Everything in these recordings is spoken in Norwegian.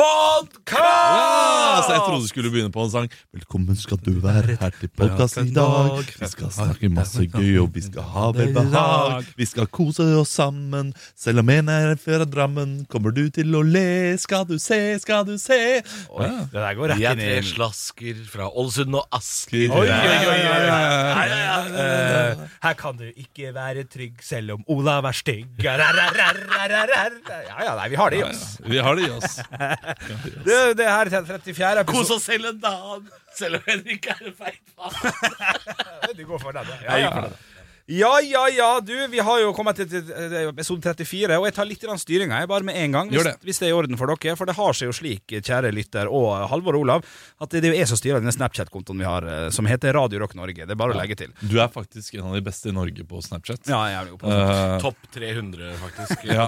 podkast! Jeg trodde du skulle begynne på en sang. Velkommen skal du være her til podkast i dag. Vi skal snakke masse gøy, og vi skal ha velbehag. Vi skal kose oss sammen. Selv om en er fra Drammen, kommer du til å le. Skal du se, skal du se. Det der går Vi rett er inn tre i slasker fra Ålesund og Asker. Oi, oi, oi, oi, oi. Her kan du ikke være trygg selv om Olav er stygg. Ja, ja, nei, vi har det i oss. Vi har det i oss. Det, det her er 34. Kos episode. oss selv en dag, selv om Henrik er en feit faen. Du går for den, ja. Ja, ja. Ja, ja, ja, du, vi har jo kommet til, til, til episode 34, og jeg tar litt styringa bare med en gang. Hvis, det. hvis det er i orden for dere. For det har seg jo slik, kjære lytter og Halvor og Olav, at det er jo jeg som styrer denne Snapchat-kontoen vi har, eh, som heter Radio Rock Norge. Det er bare å legge til. Du er faktisk en av de beste i Norge på Snapchat. Ja, jeg er jo på uh, Topp 300, faktisk. Ja.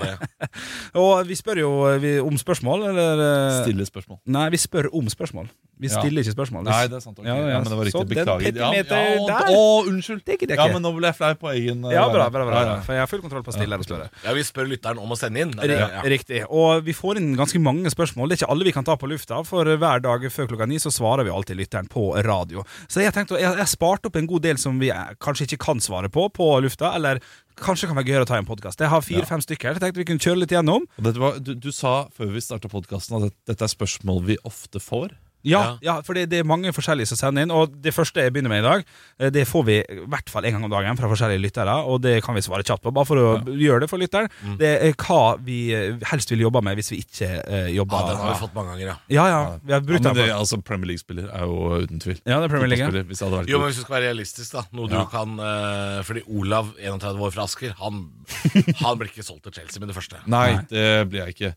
Og vi spør jo eh, vi, om spørsmål, eller eh, Stille spørsmål. Nei, vi spør om spørsmål. Vi Ja. stiller ikke spørsmål. Nei, det er sant. Okay. Ja, ja, Ja, men det var riktig. så den Beklager. Ja, ja, der. Å, unnskyld! Det er ikke det Ja, men nå ble jeg flau på egen eh, Ja, bra, bra, bra, Ja, ja. For jeg har full kontroll på stille og spørre. Ja, Vi spør lytteren om å sende inn. Ja. Riktig. Og vi får inn ganske mange spørsmål. Det er ikke alle vi kan ta på lufta, for hver dag før klokka ni så svarer vi alltid lytteren på radio. Så jeg tenkte, jeg har spart opp en god del som vi eh, kanskje ikke kan svare på på lufta, eller kanskje kan være gøyere å ta en podkast. Jeg har fire-fem stykker. Så jeg tenkte vi kunne kjøre litt gjennom. Og dette var, du, du sa før vi starta podkasten at dette- dette er spørsmål vi ofte får. Ja, ja for det, det er mange forskjellige som sender inn. Og det første jeg begynner med i dag, eh, det får vi i hvert fall en gang om dagen fra forskjellige lyttere. Og det kan vi svare kjapt på, bare for å gjøre det for lytteren. Det er hva vi eh, helst vil jobbe med hvis vi ikke eh, jobber Ja, den har vi fått mange ganger, ja. Ja, ja. Vi har Ja, men det, altså, Premier League-spiller er jo uten tvil. Ja, det er Premier League. Fotballspiller, Hvis det hadde vært Jo, men hvis du skal være realistisk, da Noe du kan eh, Fordi Olav, 31 år fra Asker, han, han blir ikke solgt til Chelsea med det første. Nei, det blir jeg ikke.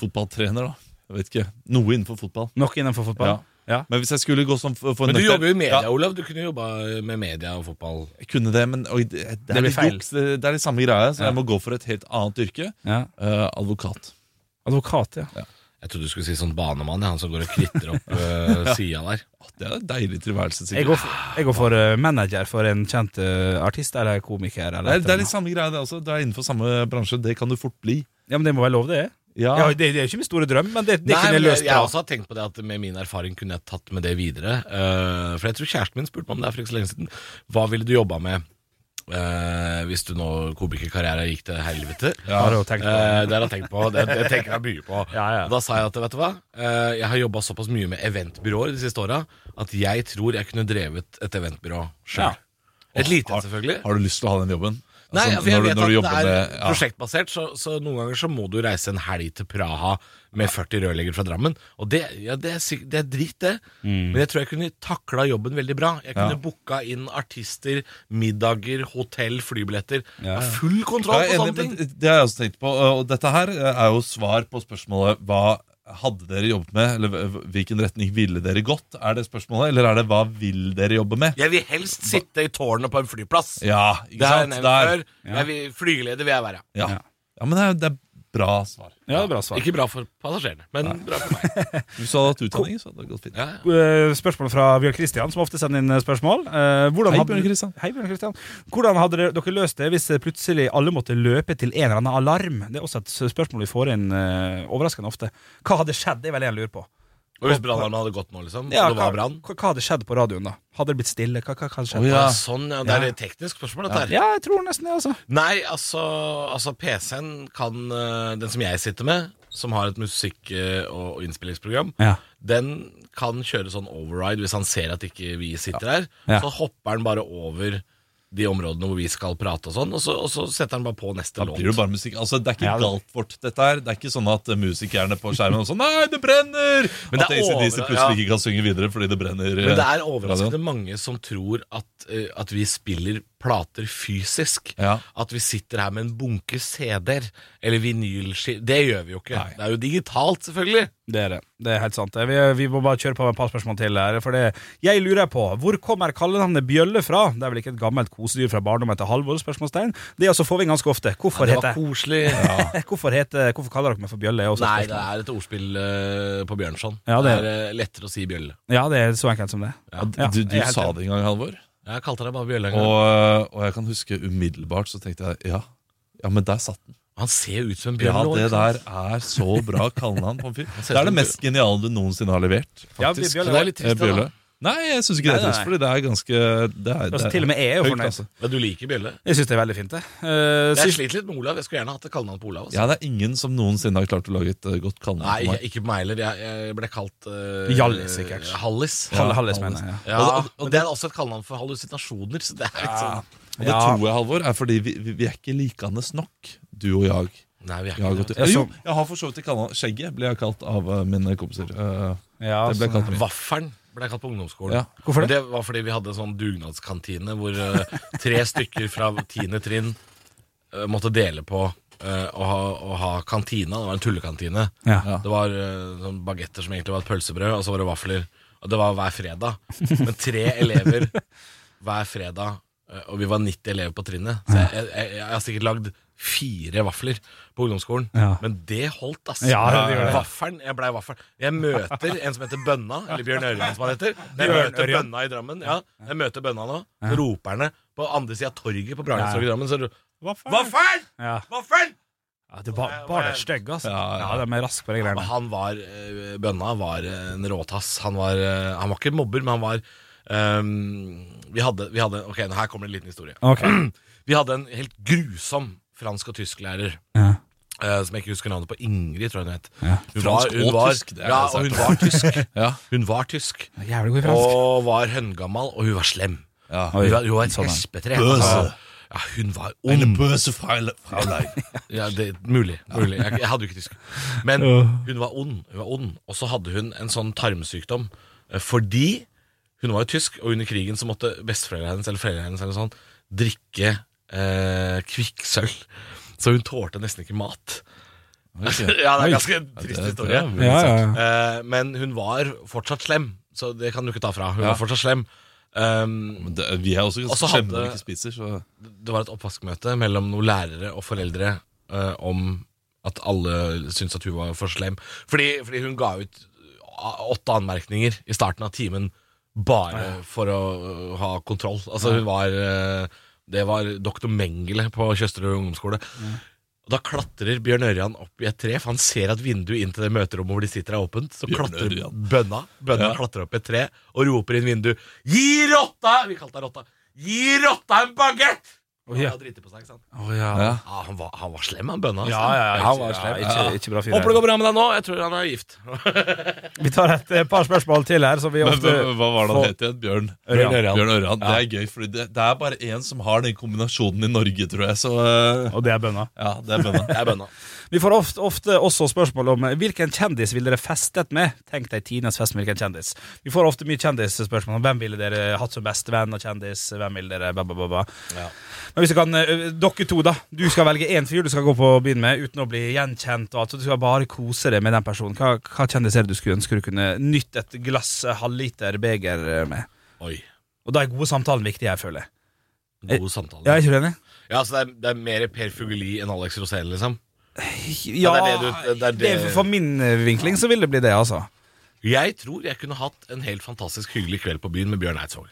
Fotballtrener, da. Jeg vet ikke. Noe innenfor fotball. Nok innenfor fotball. Ja. Ja. Men hvis jeg skulle gå som for for Men du jobber jo i media, Ja, Olav. Du kunne jobba med media og fotball. jeg kunne det, men oi, det, det, Det er litt feil. juks. Det, det er litt samme greia, så Ja. jeg må gå for et helt annet yrke. Ja. Eh, advokat. Advokat, ja. Jeg trodde du skulle si sånn banemann, ja, han som går og kritter opp uh, sida der. Det er en deilig tilværelse, Jeg går for, jeg går for eh, manager for en kjent uh, artist eller komiker. Eller Det er, det er litt samme greia, det også. Du er innenfor samme bransje. Det kan du fort bli. Ja, men det må være lov, det? Ja, Ja, det, det er jo ikke min store drøm, men det, det Nei, kunne jeg løst jeg, jeg også har tenkt på det at med min erfaring kunne jeg tatt med det videre. Uh, for jeg tror kjæresten min spurte meg om det for ikke så lenge siden. Hva ville du jobba med Uh, hvis du nå komikerkarrieren gikk til helvete? Har jeg tenkt på Uh, det? det har jeg tenkt på. Det, det tenker jeg mye på. Ja, ja. Og Da sa jeg at vet du hva, uh, jeg har jobba såpass mye med eventbyråer de siste åra at jeg tror jeg kunne drevet et eventbyrå sjøl. Ja. Et lite, har, selvfølgelig. Har du lyst til å ha den jobben? Nei, Altså, for jeg når du- vet når at det er med- prosjektbasert, så, så noen ganger så må du reise en helg til Praha med 40 rørleggere fra Drammen. Og det, ja, det, er, det er dritt, det. Men jeg tror jeg kunne takla jobben veldig bra. Jeg kunne Ja. booka inn artister, middager, hotell, flybilletter. Ja, full kontroll på sånne ting. det har jeg også tenkt på. Og dette her er jo svar på spørsmålet hva hadde dere jobbet med, eller hvilken retning ville dere gått? Er det spørsmålet, eller er det hva vil dere jobbe med? Jeg vil helst sitte i tårnet på en flyplass. Ja, ikke sant? Der. Jeg vil, flygeleder vil jeg være. Ja. ja, men det er, det er bra svar. Ja, bra svar. Ikke bra for passasjerene, men bra for meg. Hvis du hadde hatt utdanning, så hadde det gått fint. Ja, ja. Eh, Spørsmål fra Bjørn Kristian, som ofte sender inn eh, spørsmål. Eh, hvordan Hei, hadde- Bjørn Kristian. Hei, Bjørn Kristian. Hvordan hadde dere, løst det hvis plutselig alle måtte løpe til en eller annen alarm? Det er også et spørsmål vi får inn overraskende ofte. Hva hadde skjedd? Det er vel det jeg lurer på. Og hvis brannalarmen hadde gått nå, liksom, Ja, og det hva, var brann hva, hva hadde skjedd på radioen da? Hadde det blitt stille? Hva, hva, hva hadde skjedd? Å, ja. Ja, Sånn, ja. Det er et teknisk spørsmål, dette her. Ja, jeg tror nesten det, altså. Nei, altså, altså PC-en kan eh, Den som jeg sitter med, som har et musikk- eh, og innspillingsprogram, Ja. den kan kjøre sånn override hvis han ser at ikke vi sitter her. Ja. Så hopper han bare over de områdene hvor vi skal prate og sånn, og så, og så setter han bare på neste Da låt. blir det bare musikk. Altså, Det er ikke Ja, det- galt vårt, dette her. Det er ikke sånn at eh, musikerne på skjermen også Nei, det brenner! Men det at er ACDC over- plutselig ja. ikke kan synge videre fordi det brenner. Men det eh, er overraskende mange som tror at, eh, at vi spiller plater fysisk. Ja. At vi sitter her med en bunke CD-er eller vinylskiver. Det gjør vi jo ikke. Nei. Det er jo digitalt, selvfølgelig. Det er det. Det er helt sant. Vi, vi må bare kjøre på med et par spørsmål til her. For det, jeg lurer på, hvor kommer kallenavnet Bjølle fra? Det er vel ikke et gammelt kosedyr fra barndommen til Halvor? spørsmålstegn. Det altså får vi ganske ofte. Hvorfor det var heter koselig. hvorfor, heter, hvorfor kaller dere meg for Bjølle? er også Nei, det er et ordspill uh, på Bjørnson. Ja, det det er er eh, lettere å si bjølle. Ja, det er så enkelt som det. Ja. Ja, Du, du er sa det en gang, Halvor. Jeg kalte deg bare bjølle. Og, og jeg kan huske umiddelbart så tenkte jeg ja, ja men der satt den. Han ser ut som en bjørn. Ja, det der er så bra kallenavn på en fyr. Det er det mest geniale du noensinne har levert. Ja, faktisk. Bjølle Så er. Nei, jeg syns ikke det er trist, fordi det er ganske det er, Altså, det til og med jeg er jo fornøyd. Altså. Men du liker bjølle? Jeg syns det er veldig fint, det. Uh, Jeg sliter litt med Olav. Jeg skulle gjerne hatt et kallenavn på Olav. Altså. Ja, det er ingen som noensinne har klart å lage et eh, godt kallenavn Nei, på meg. ikke på meg heller. Jeg, jeg ble kalt uh, Hjallis, sikkert. Hallis. Ja, Hallis, Hallis. mener jeg. Ja. Ja, Og- og- og det er også et kallenavn for hallusinasjoner. Så det er litt sånn Og det tror jeg, Halvor, er fordi vi, vi, vi er ikke likandes nok, du og jeg. Nei, vi er Jeg har, ikke det. Ja, jo, jeg har for så vidt et kallenavn. Skjegget ble jeg kalt av eh, mine kompiser. Uh, Ja, det ble kalt. Vaffelen ble jeg kalt på ungdomsskolen. Ja. Hvorfor Men det? det var fordi vi hadde en sånn dugnadskantine hvor eh, tre stykker fra tiende trinn eh, måtte dele på eh, å, ha, å ha kantina. Det var en tullekantine. Ja. Det var uh, sånn bagetter som egentlig var et pølsebrød, og så var det vafler. Og det var hver fredag. Men tre elever hver fredag, eh, og vi var 90 elever på trinnet. Så jeg, jeg, jeg har sikkert lagd fire vafler på ungdomsskolen. Ja. Men det holdt, ass. Ja, det det. Vaffelen, Jeg blei vaffel. Jeg møter en som heter Bønna, eller Bjørn Ørjan som han heter. Jeg møter Bønna i Drammen. Ja, jeg møter Bønna nå. Så roper han det på andre sida av torget på Bragenstorget i Drammen. Så Vaffel! Ja. Vaffel! Ja, det var bare det stygge, altså. Ja, Ja, ja. de er raske på de greiene. han var eh, Bønna var en råtass. Han var, eh, han var ikke mobber, men han var um, vi, hadde, vi hadde Ok, her kommer det en liten historie. Okay. Vi hadde en helt grusom fransk- og tysklærer. Ja. Uh, som jeg ikke husker navnet på. Ingrid, tror jeg hun het. Ja. Hun Fransk var, hun og var, tysk, det er ja, og hun var tysk. Ja. Hun var tysk. Jævlig god i fransk. Og var høngammal, og hun var slem. Ja. Hun var, hun var et sånn, espetre. Bøse. Altså, ja, hun var Eine ond. bøse Fraule- Fraulein. Ja, det, mulig. mulig. Jeg, jeg hadde jo ikke tysk. Men hun var ond. Hun var ond. Og så hadde hun en sånn tarmsykdom eh, fordi hun var jo tysk, og under krigen så måtte besteforeldrene hennes eller foreldrene hennes eller sånn, drikke eh, kvikksølv. Så hun tålte nesten ikke mat. Okay. ja, det er en ganske trist historie. Ja, ja, ja. Eh, men hun var fortsatt slem, så det kan du ikke ta fra. Hun Ja. var fortsatt slem. Um, Men det, vi er også ganske så slemme når vi ikke spiser, så det var et oppvaskmøte mellom noen lærere og foreldre eh, om at alle syntes at hun var for slem. Fordi, fordi hun ga ut åtte anmerkninger i starten av timen bare for å øh, ha kontroll. Altså hun var øh, Det var doktor Mengele på Tjøsterud ungdomsskole. Og Da klatrer Bjørn Ørjan opp i et tre, for han ser at vinduet inn til det møterommet hvor de sitter, er åpent. Så Bjørn klatrer Ørjan. bønna Bønna Ja. klatrer opp i et tre og roper inn vinduet 'Gi rotta!' Vi kalte henne rotta. 'Gi rotta en bagett!' Å, ja. Og på seg, ikke sant? Å, ja. ja. Ah, han var, han var slem, han bønna. altså. Ja, ja, ja, han var ja, slem. ikke, ikke bra fyr. Håper det går bra med deg nå. Jeg tror han er gift. Vi tar et et par spørsmål til her. Så vi Men hva, var det han het igjen? Bjørn? Ørjan. Bjørn Ørjan. Det er gøy, for det, det er bare én som har den kombinasjonen i Norge, tror jeg. Så uh... Og det er bønna. ja, det er bønna. Det er bønna. Vi får ofte, ofte også spørsmål om eh, hvilken kjendis ville dere festet med. Tenk deg Tines fest med hvilken kjendis. Vi får ofte mye kjendisspørsmål om hvem ville dere hatt som bestevenn og kjendis. Hvem ville dere ba, ba, ba, ba. Ja. Men hvis du kan, eh, dere to, da. Du skal velge én fyr du skal gå på byen med uten å bli gjenkjent. og alt, så Du skal bare kose deg med den personen. Hva, hva kjendis er det du skulle ønske du kunne nytte et glass eh, halvliter beger med? Oi. Og da er gode samtalen viktig, jeg føler. Gode samtalen. Ja, er ikke enig? Ja, så det er, det er mer Per Fugelli enn Alex Rosén, liksom? Ja, det er det du- det er det- For min eh, vinkling så vil det bli det, altså. Jeg tror jeg kunne hatt en helt fantastisk hyggelig kveld på byen med Bjørn Eidsvåg.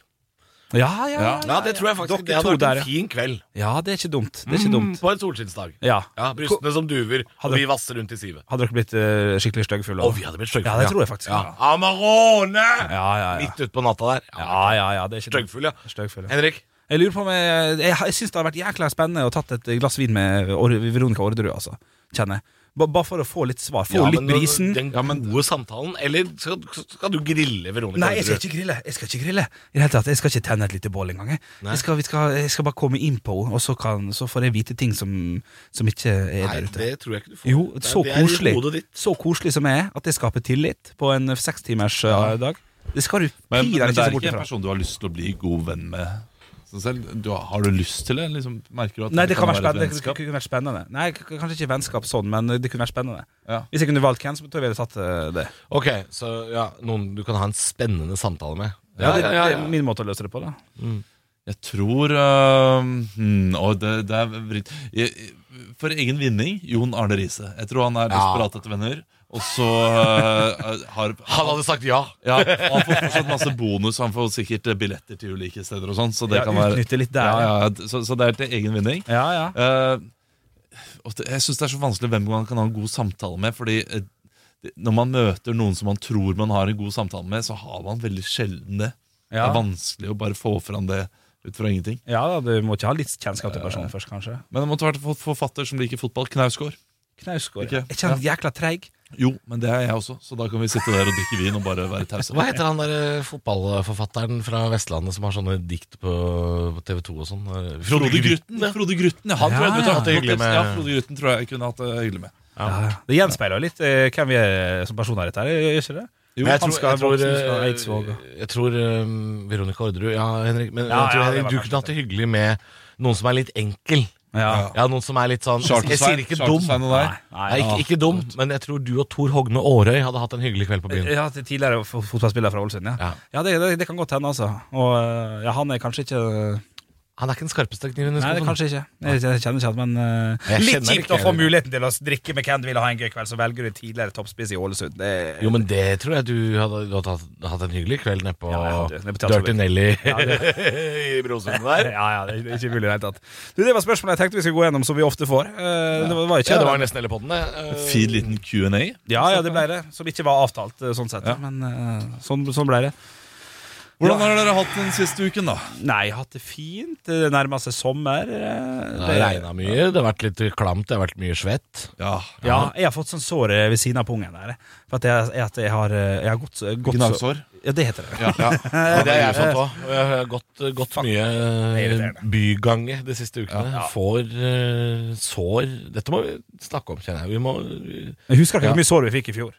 Ja, ja, Ja, det tror jeg faktisk. Dere det hadde vært der, en ja. fin kveld. Ja, det er ikke dumt. Det er ikke dumt. Mm, På en solskinnsdag. Ja. Ja, Brystene som duver, Hadde- og vi vasser rundt i sivet. Hadde dere blitt uh, skikkelig styggfulle? Og vi hadde blitt styggfulle. Ja, det tror jeg faktisk. Ja. Amarone! Ja, ja, ja. Midt utpå natta der. Ja, ja, ja, det er ikke. Styggfull, ja. Henrik? Jeg lurer på om jeg Jeg, jeg syns det har vært jækla spennende å tatt et glass vin med Or Veronica Orderud, altså. Kjenner jeg. Bare for å få litt svar. Få Ja, litt men brisen. Den gode samtalen. Eller skal, skal du grille Veronica? Nei, jeg skal ikke grille. Jeg skal ikke grille I det hele tatt, jeg skal ikke tenne et lite bål engang. jeg. Jeg skal, skal, jeg skal bare komme inn på henne, og så, kan, så får jeg vite ting som, som ikke er Nei, der ute. Nei, det tror jeg ikke du får. Jo, Det- så det er koselig. hodet ditt. Så koselig som jeg er, at det skaper tillit på en sekstimers ja. dag. Det skal du Men, men bort det Men det er ikke en person du har lyst til å bli god venn med? Så selv, du, har- du lyst til det? Liksom, merker du at Nei, det kan, være et spennende. Det kunne vært spennende. Nei, kanskje ikke vennskap sånn, men det kunne vært spennende. Ja. Hvis jeg kunne valgt hvem, så tror jeg vi hadde tatt eh, det. Ok, så ja, noen du kan ha en spennende samtale med. Ja, det, det er min måte å løse det på. da Jeg tror uh, hmm, Og det, det er vritt. For egen vinning, Jon Arne Riise. Jeg tror han er Ja. desperat etter venner. Og så uh, har Han hadde sagt ja. ja, Han får fortsatt masse bonus. Han får sikkert eh, billetter til ulike steder. og sånn Så det Ja, være litt der, ja, ja, så, så det er til egen vinning. Ja, ja. Uh, og det, jeg syns det er så vanskelig hvem man kan ha en god samtale med. Fordi uh, når man møter noen som man tror man har en god samtale med, så har man veldig sjelden det. Det er vanskelig å bare få fram det ut fra ingenting. ja da, Du må ikke ha litt kjennskap til personen først, kanskje. Men det måtte vært en forfatter som liker fotball. Knausgård. Knausgård. ja. Er ikke han jækla treig? Jo, men det er jeg også, så da kan vi sitte der og drikke vin og bare være tause. Hva heter han der eh, fotballforfatteren fra Vestlandet som har sånne dikt på TV 2 og sånn? Eh, Frode Grytten. Ja. Frode Grytten, ja. Han tror jeg Ja, du hatt det hyggelig med. Ja, Ja, Frode Grytten tror jeg kunne hatt det hyggelig med. Ja. ja. Det gjenspeiler jo litt eh, hvem vi er som personer dette, her, gjør ikke det? Jo, jeg tror, jeg tror, jeg, eh, og- jeg tror um, Veronica Orderud Ja, Henrik, men Ja, jeg tror ja, Henrik, du kunne hatt det hyggelig med noen som er litt enkel. Ja. Ja, Noen som er litt sånn Jeg sier ikke dum. Nei, Nei, ikke, ikke dum, men jeg tror du og Tor Hogne Aarøy hadde hatt en hyggelig kveld på byen. Ja, tidligere fo- fotballspiller fra Ålesund, ja. Ja. Ja, det, det, det kan godt hende, altså. Og eh, ja, han er kanskje ikke Han er ikke den skarpeste kniven i Nei, det er kanskje ikke. Jeg, jeg kjenner ikke han, men uh, Jeg Litt kjipt å få muligheten til å drikke med hvem du vil ha en gøy kveld, så velger du tidligere toppspiss i Ålesund. Det, Jo, men det tror jeg du hadde, du hadde hatt, hatt en hyggelig kveld nede på Ja, Dirty Nelly Ja, i Brosundet der. Ja, ja, det er ikke mulig i det hele tatt. Du, Det var spørsmålet jeg tenkte vi skulle gå gjennom, som vi ofte får. Eh, Det var ikke Ja, det var nesten hele podden, det. Uh, Fin liten Q&A. Ja, ja, det ble det. Som ikke var avtalt, sånn sett. Men sånn, sånn ble det. Hvordan har dere hatt den siste uken, da? Nei, jeg har hatt det fint. Det nærmer seg sommer. eh, Det har regna mye, det har vært litt klamt, det har vært mye svett. Ja, Ja, jeg har fått sånn sår eh, ved siden av pungen der. eh. For at jeg, at jeg har Jeg har gått, gått Gnagsår. Ja, det heter det. Ja. Ja, det er jeg fått òg. Jeg har gått, gått mye byganger bygange de siste ukene. Får sår Dette må vi snakke om, kjenner jeg. Vi må Jeg husker ikke hvor mye sår vi fikk i fjor.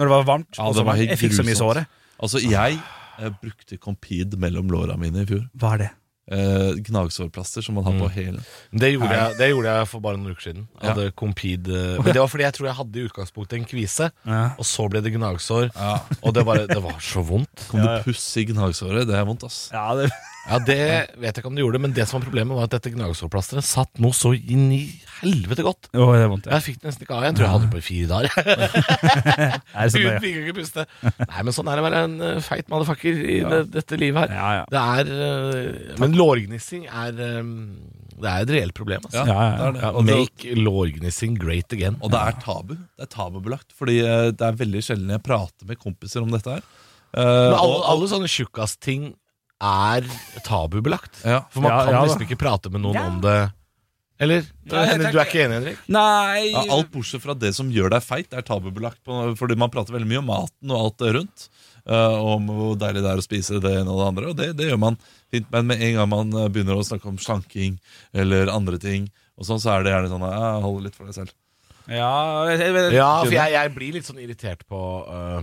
Når det var varmt. Ja, det var jeg fikk så mye sår såre. Altså, jeg eh, brukte Compede mellom låra mine i fjor. Hva er det? Eh, gnagsårplaster som man har på hele. det gjorde, jeg, det gjorde jeg for bare noen uker siden. Jeg hadde Compede eh, Men det var fordi jeg tror jeg hadde i utgangspunktet en kvise, Ja. og så ble det gnagsår. Ja. Og det, bare, det var så vondt. Kom det puss i gnagsåret? Det er vondt, ass. Ja, det, Ja, Det vet jeg ikke om det gjorde, men det som var problemet var at dette gnagsårplasteret satt noe så inn i helvete godt. Å, det er vondt. Ja. Jeg fikk det nesten ikke av. Jeg tror jeg hadde det på i fire dager. Er det sånn Uten det, fikk ikke puste. Nei, men sånn er det å være en eh, feit motherfucker i det, dette livet her. ja, ja. Det er eh, Men lårgnissing er eh, Det er et reelt problem. Altså. Ja, Ja, ja, det er det. Og det, Make lårgnissing great again. og det er tabu. Det er tabubelagt. Fordi eh, det er veldig sjelden jeg prater med kompiser om dette her. Eh, Men alle, og- alle sånne tjukkasting er tabubelagt. ja. For man Ja, kan ja da. liksom ikke prate med noen Ja. om det. Eller? Henrik, du er ikke enig, Henrik? Nei Ja, alt bortsett fra det som gjør deg feit, er tabubelagt. På, fordi man prater veldig mye om maten og alt det rundt. eh, om hvor deilig det er å spise det ene og det andre. Og det, det gjør man fint. Men med en gang man eh, begynner å snakke om slanking eller andre ting, og sånn, så er det gjerne sånn ja, Hold litt for deg selv. Ja, jeg, jeg, Ja, for jeg, jeg blir litt sånn irritert på øh,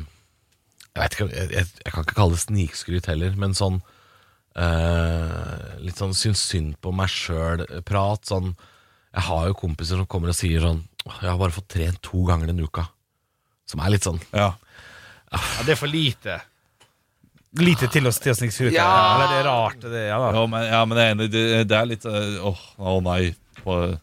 Jeg vet ikke, jeg, jeg, jeg kan ikke kalle det snikskryt heller, men sånn øh, Litt sånn syns synd på meg sjøl-prat. Sånn Jeg har jo kompiser som kommer og sier sånn 'Jeg har bare fått trent to ganger denne uka'. Som er litt sånn Ja. ja, det er for lite. Lite til å, til snike seg ut. Ja. Eller det er rart. Det, ja, da. Ja, men, ja, men jeg er enig. Det, det er litt Åh, Åh, å nei. På,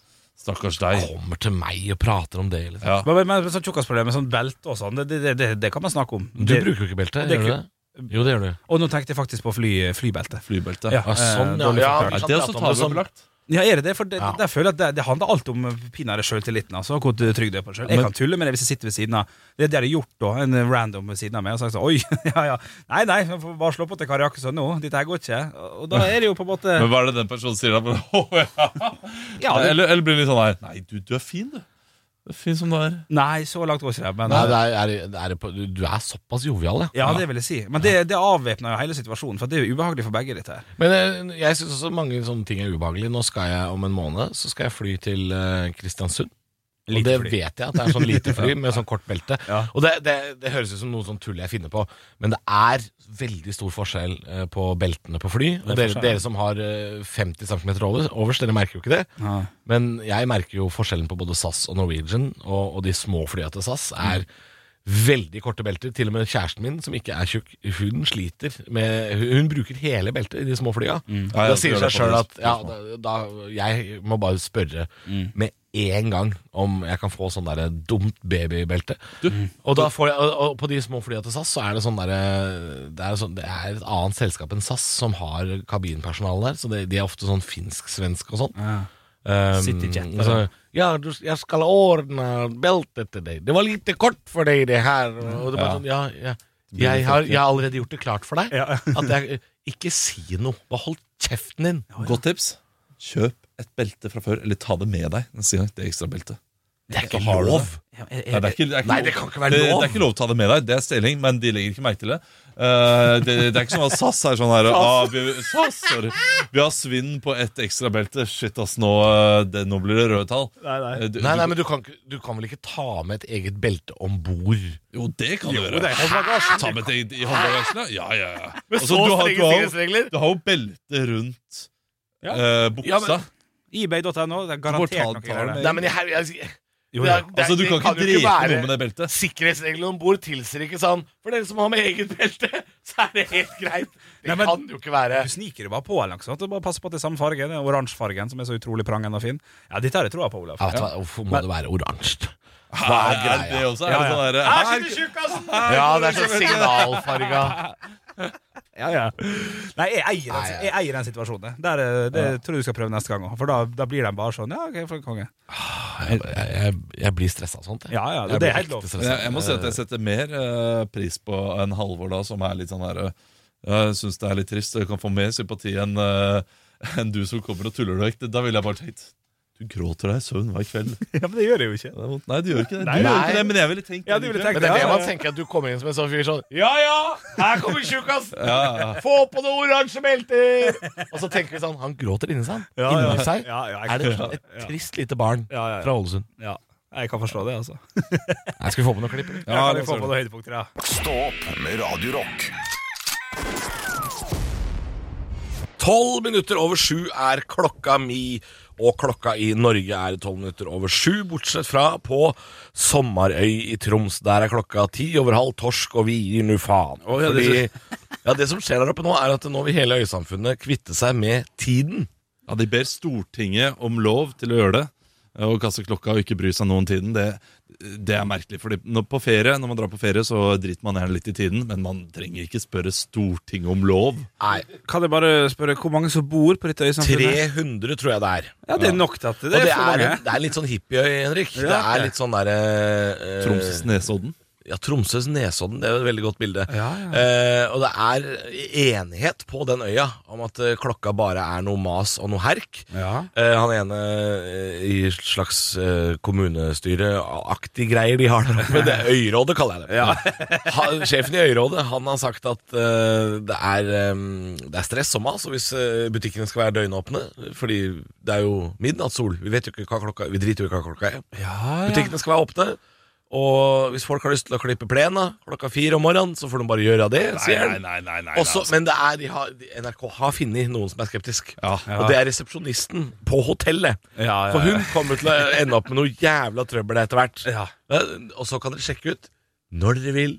stakkars deg. Kommer til meg og prater om det. Liksom. Ja. Men, men, men sånn tjukkasproblem med sånn belte og sånn, det, det, det, det kan man snakke om. Du det, bruker jo ikke belte, gjør du det? Jo, det gjør du. Og nå tenkte jeg faktisk på fly, flybelte. Flybelte. Ja. ja sånn, Eh, ja. ja vi Nei, kan det er også det sånn. tabubelagt. Ja, er det det? For det, Ja. der føler jeg at det, det handler alt om pinadø sjøltilliten. Altså, hvor trygg du er på deg sjøl. Jeg kan tulle med det hvis jeg sitter ved siden av. Det er det jeg har gjort, da. En random ved siden av meg og sagt sånn Oi, ja ja. Nei, nei, bare slå på til Kari Jakkesson nå. Dette her går ikke. Og da er det jo på en måte Men hva er det den personen sier da? Ja. Ja, det, eller, eller blir det litt sånn her Nei, du, du er fin, du. Fin som du er. Nei, så langt går ikke det. Men, Nei, det er, er, det er, på- du, du er såpass jovial, ja. ja, det vil jeg si. Men det, det avvæpner jo hele situasjonen, for det er jo ubehagelig for begge. dette her Men jeg, jeg syns også mange sånne ting er ubehagelig. Nå skal jeg om en måned Så skal jeg fly til eh, Kristiansund. Og det fly. vet jeg at det er sånn lite fly med sånn kort belte. Ja. Og det, det, det høres ut som noe sånn tull jeg finner på, men det er veldig stor forskjell eh, på beltene på fly. Og er dere, dere som har eh, 50 cm over, overs, dere merker jo ikke det. Ja. Men jeg merker jo forskjellen på både SAS og Norwegian, og, og de små flya til SAS er veldig korte belter. Til og med kjæresten min, som ikke er tjukk, hun sliter med Hun, bruker hele beltet i de små flya. Ja, Da sier seg sjøl at ja, da, da, jeg må bare spørre med en gang om jeg kan få sånn der dumt babybelte. Og, da får jeg, og, og på de små flya til SAS så er det sånn derre det, er sånn, det er et annet selskap enn SAS som har kabinpersonale der, så det, de er ofte sånn finsk-svensk og sånn. Ja. Um, Cityjet, så, ja, du, jeg skal ordne beltet til deg. Det var lite kort for deg, det her. Og det var sånn, ja, ja. Jeg, har, jeg har allerede gjort det klart for deg. Ja. At jeg, ikke si noe. Hold kjeften din. Godt tips. Kjøp et belte fra før, eller ta det med deg neste gang. Det ekstra beltet. Det er ikke lov. Nei, det er ikke, det er ikke Nei, det kan ikke være lov. Det er ikke lov å ta det med deg. Det er stjeling, men de legger ikke merke til det. Uh, det, det er ikke sånn at SAS er sånn her ah, vi, SAS, sorry. vi har svinn på ett ekstra belte. Shit, ass, nå, eh, det, nå blir det røde tall. Nei, nei. Eh, du- Nei, nei, men du kan, du kan vel ikke ta med et eget belte om bord? Jo, det kan du Jo, gjøre. det er. Ta med et eget i håndbagasjen, ja. ja, ja. Med Altså, så du, har, strenge du, har, jo- sikkerhetsregler? du har jo belte rundt Ja. uh, buksa. Ja, men- eBay.no, det er garantert noe greier der. Nei, men jeg, jeg, jeg, Jo, ja. det, det Altså, du det kan ikke drepe være- noe med det beltet. Sikkerhetsreglene om bord tilsier ikke sånn For dere som har med eget belte, så er det helt greit. Det Nei, men- kan jo ikke være Du sniker det bare på. eller noe sånt. Du bare passer på at det er samme farge. Den oransjefargen som er så utrolig prangende og fin. Ja, Dette har jeg troa på, Olav. ja, ja. Hvorfor må det være oransje? Hva er greia? det også? Er Ja, det ja. sånn der, Her her- sitter tjukkasen! Ja, det er sånn signalfarga. Ja, ja. Nei, jeg eier, den, jeg eier den situasjonen. Der, det det tror jeg du skal prøve neste gang òg. For da, da blir de bare sånn Ja, OK, for konge. Jeg, jeg, jeg blir stressa av sånt. jeg. Ja, ja, Jeg det er helt lov. Jeg, jeg må si at jeg setter mer uh, pris på en Halvor da, som er litt sånn her eh, Jeg syns det er litt trist, jeg kan få mer sympati enn uh, enn du som kommer og tuller deg. Da ville jeg bare tenkt Du gråter deg i søvn hver kveld. Ja, Men det gjør jeg jo ikke. Nei, du gjør ikke det. Du Nei. gjør ikke det, Men jeg ville tenkt Ja, det du ville tenkt Men det er det man tenker, at du kommer inn som en sånn fyr sånn Ja ja, her kommer tjukkas! Ja, ja. Få på noe oransje belter! Og så tenker vi sånn Han gråter inni seg. Ja, inni seg Ja, ja, er det et, trist lite barn Ja, ja, ja. fra Ålesund. Ja, jeg kan forstå det, altså. Nei, skal vi få på noen klipp? eller? Ja, vi det kan få ser på noen høydepunkter, ja. Stå opp med Radio Rock. Tolv minutter over sju er klokka mi, og klokka i Norge er tolv minutter over sju, bortsett fra på Sommarøy i Troms. Der er klokka ti over halv torsk, og vi gir nu faen. Oh, ja, Fordi, ja, det som skjer der oppe nå, er at nå vil hele øysamfunnet kvitte seg med tiden. Ja, De ber Stortinget om lov til å gjøre det. Og kaste klokka og ikke bry seg noen tiden. Det, det er merkelig. Fordi når, på ferie, når man drar på ferie, så driter man gjerne litt i tiden. Men man trenger ikke spørre Stortinget om lov. Nei, Kan jeg bare spørre hvor mange som bor på dette øysamfunnet? 300 tror jeg det er. Ja, det er nok til at det, det er for er, mange. det er litt sånn hippieøy, Henrik. det er litt sånn derre eh, Tromsøs Nesodden. Ja, Tromsøs Nesodden, det er jo et veldig godt bilde. Ja, ja. Eh, og det er enighet på den øya om at eh, klokka bare er noe mas og noe herk. Ja. Eh, han ene eh, i slags eh, kommunestyreaktig greier de har der oppe, det er Øyrådet kaller jeg det. ha, sjefen i Øyrådet han har sagt at eh, det, er, det er stress og mas og hvis butikkene skal være døgnåpne. Fordi det er jo midnattssol. Vi vet jo ikke hva klokka Vi driter jo ikke hva klokka er. Butikkene skal være åpne. Og hvis folk har lyst til å klippe plena klokka fire om morgenen, så får de bare gjøre det, nei, nei, nei, Også, altså. men det er, de har, de, NRK har funnet noen som er skeptisk. Ja, ja. Og det er resepsjonisten på hotellet. Ja, ja, For hun kommer til å ende opp med noe jævla trøbbel etter hvert. Og så kan dere sjekke ut når dere vil.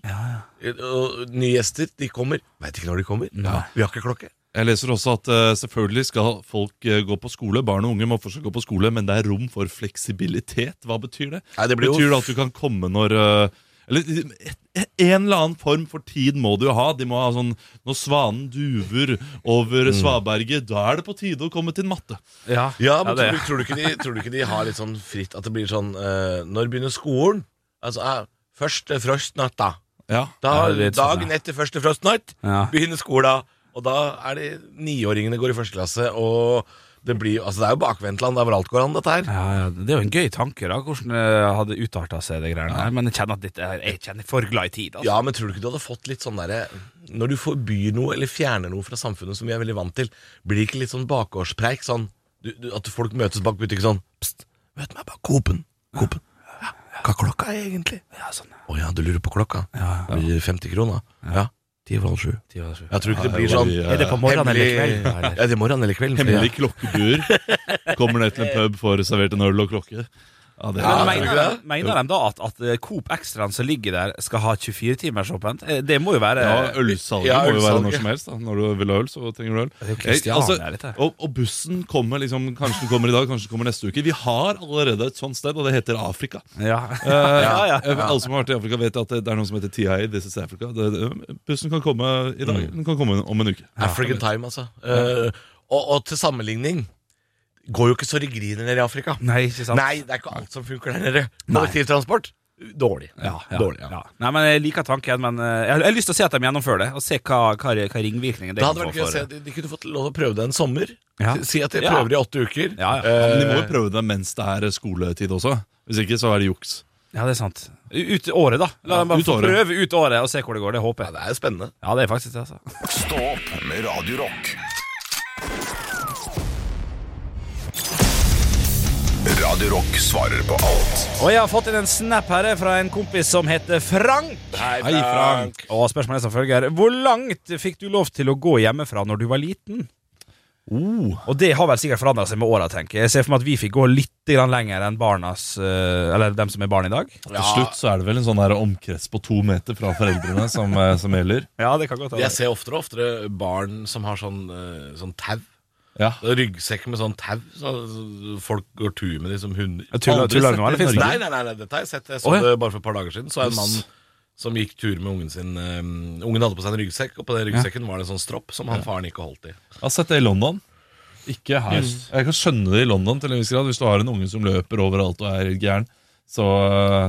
Nye gjester de kommer. Veit ikke når de kommer. Vi har ikke klokke. Jeg leser også at uh, selvfølgelig skal folk uh, gå på skole. Barn og unge må fortsatt gå på skole, men det er rom for fleksibilitet. Hva betyr det? Nei, det blir betyr det at du kan komme når uh, Eller et- en eller annen form for tid må du jo ha. De må ha sånn Når svanen duver over Mm. svaberget, da er det på tide å komme til matte. Ja, Ja, men det- tror, du, tror, du ikke de, tror du ikke de har litt sånn fritt At det blir sånn Når begynner skolen? Altså, første frostnatt da Ja. Da, sånn, dagen etter første frostnatt Ja. begynner skolen, og da er det niåringene går i første klasse, og det blir altså det er jo bakvendtland, det er hvor alt går an, dette her. Ja, ja, Det er jo en gøy tanke, da hvordan det hadde utarta seg, det greiene her. Men jeg kjenner at dette er, jeg kjenner for glad i tid. Altså. Ja, men tror du ikke du hadde fått litt sånn derre Når du forbyr noe eller fjerner noe fra samfunnet som vi er veldig vant til, blir det ikke litt sånn bakgårdspreik? Sånn du, du, at folk møtes bak butikken sånn Pst, møt meg bak Coop-en. Coop-en. hva klokka er egentlig? Ja, sånn. Å ja, du lurer på klokka? Ja. Blir 50 kroner? Ja. Ti over halv sju. Jeg tror ikke det blir sånn Er det på morgenen eller kvelden? eller? Ja, det er morgen eller kvelden. Hemmelig klokkebur. Kommer ned til en pub, får servert en øl og klokke. Ja, det Men Ja, mener, ikke mener de da at, at eh, Coop Extraen som ligger der, skal ha 24-timersåpent? åpent Det må jo være Ja, Ølsalget Ja, må jo være når som helst. da Når du vil ha øl, så trenger du øl. Jeg- Kristiania, og, og bussen kommer liksom Kanskje den kommer i dag, kanskje den kommer neste uke. Vi har allerede et sånt sted, og det heter Afrika. Ja. Eh, ja, ja. eh, Alle som har vært i Afrika, vet at det det er noe som heter TIA. This is Africa. Det, det, bussen kan komme i dag, den kan komme om en uke. African time, altså. Uh, og, og til sammenligning går jo ikke så rigriner nede i Afrika. Nei, ikke sant? Nei, det er ikke alt som funker der nede. Kollektivtransport dårlig. Ja, ja, Dårlig, ja. ja. Nei, men Jeg liker tanken, men eh, jeg har, jeg har lyst til å se at de gjennomfører det, og se hva, hva, hva ringvirkningen det Det hadde vært gøy å se de, de kunne fått lov til å prøve det en sommer. Ja. Si- at de Ja. prøver i åtte uker. Ja, ja. Eh, Men de må jo prøve det mens det er skoletid også. Hvis ikke, så er det juks. Ja, det er sant. Ut året, da. La Ja, dem bare ut året. prøve ut året og se hvor det går. Det håper jeg. ja, det er spennende. Ja, det er faktisk det, altså. Stå opp med Radio Radio Rock svarer på alt Og jeg har fått inn en snap her fra en kompis som heter Frank. Hei, Hei, Frank. Og spørsmålet er som følger Hvor langt fikk du lov til å gå hjemmefra når du var liten? Oh. Og det har vel sikkert forandra seg med åra, tenker jeg. Jeg ser for meg at vi fikk gå litt lenger enn barnas eh, Eller dem som er barn i dag. Til slutt så er det vel en sånn her omkrets på to meter fra foreldrene som, eh, som gjelder. Ja, det kan godt Jeg ser oftere og oftere barn som har sånn, eh, sånn tau. Ja. Ryggsekk med sånn tau. Så folk går tur med de som hunder. Tuller, Aldri tuller sett nå, eller det i finnes det? Nei, nei, nei, nei, dette har jeg sett. Jeg så Å, ja. det bare for et par dager siden. Så en mann som gikk tur med ungen sin. Um, ungen hadde på seg en ryggsekk, og på den ryggsekken var det en sånn stropp som han faren ikke holdt i. Jeg har sett det i London. Ikke her. Jeg kan skjønne det i London til en viss grad. Hvis du har en unge som løper overalt og er gæren, så,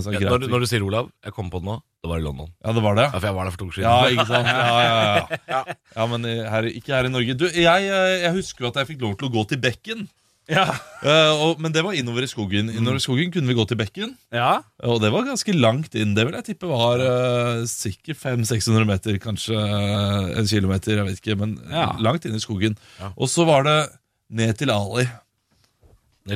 så greit. Når, når du sier Olav, jeg kom på det nå, det var i London. Ja, det var det. Ja, for jeg var der for to uker Ja, ikke sant? Ja, ja, ja. ja men her, ikke her i Norge. Du, jeg, eh, jeg husker jo at jeg fikk lov til å gå til bekken. Ja. Uh, og, men det var innover i skogen. Innover i skogen kunne vi gå til bekken. ja. Og det var ganske langt inn. Det vil jeg tippe var uh, sikkert 500-600 meter, kanskje eh, en kilometer. Jeg vet ikke, men Ja. langt inn i skogen. Ja. Og så var det ned til Ali.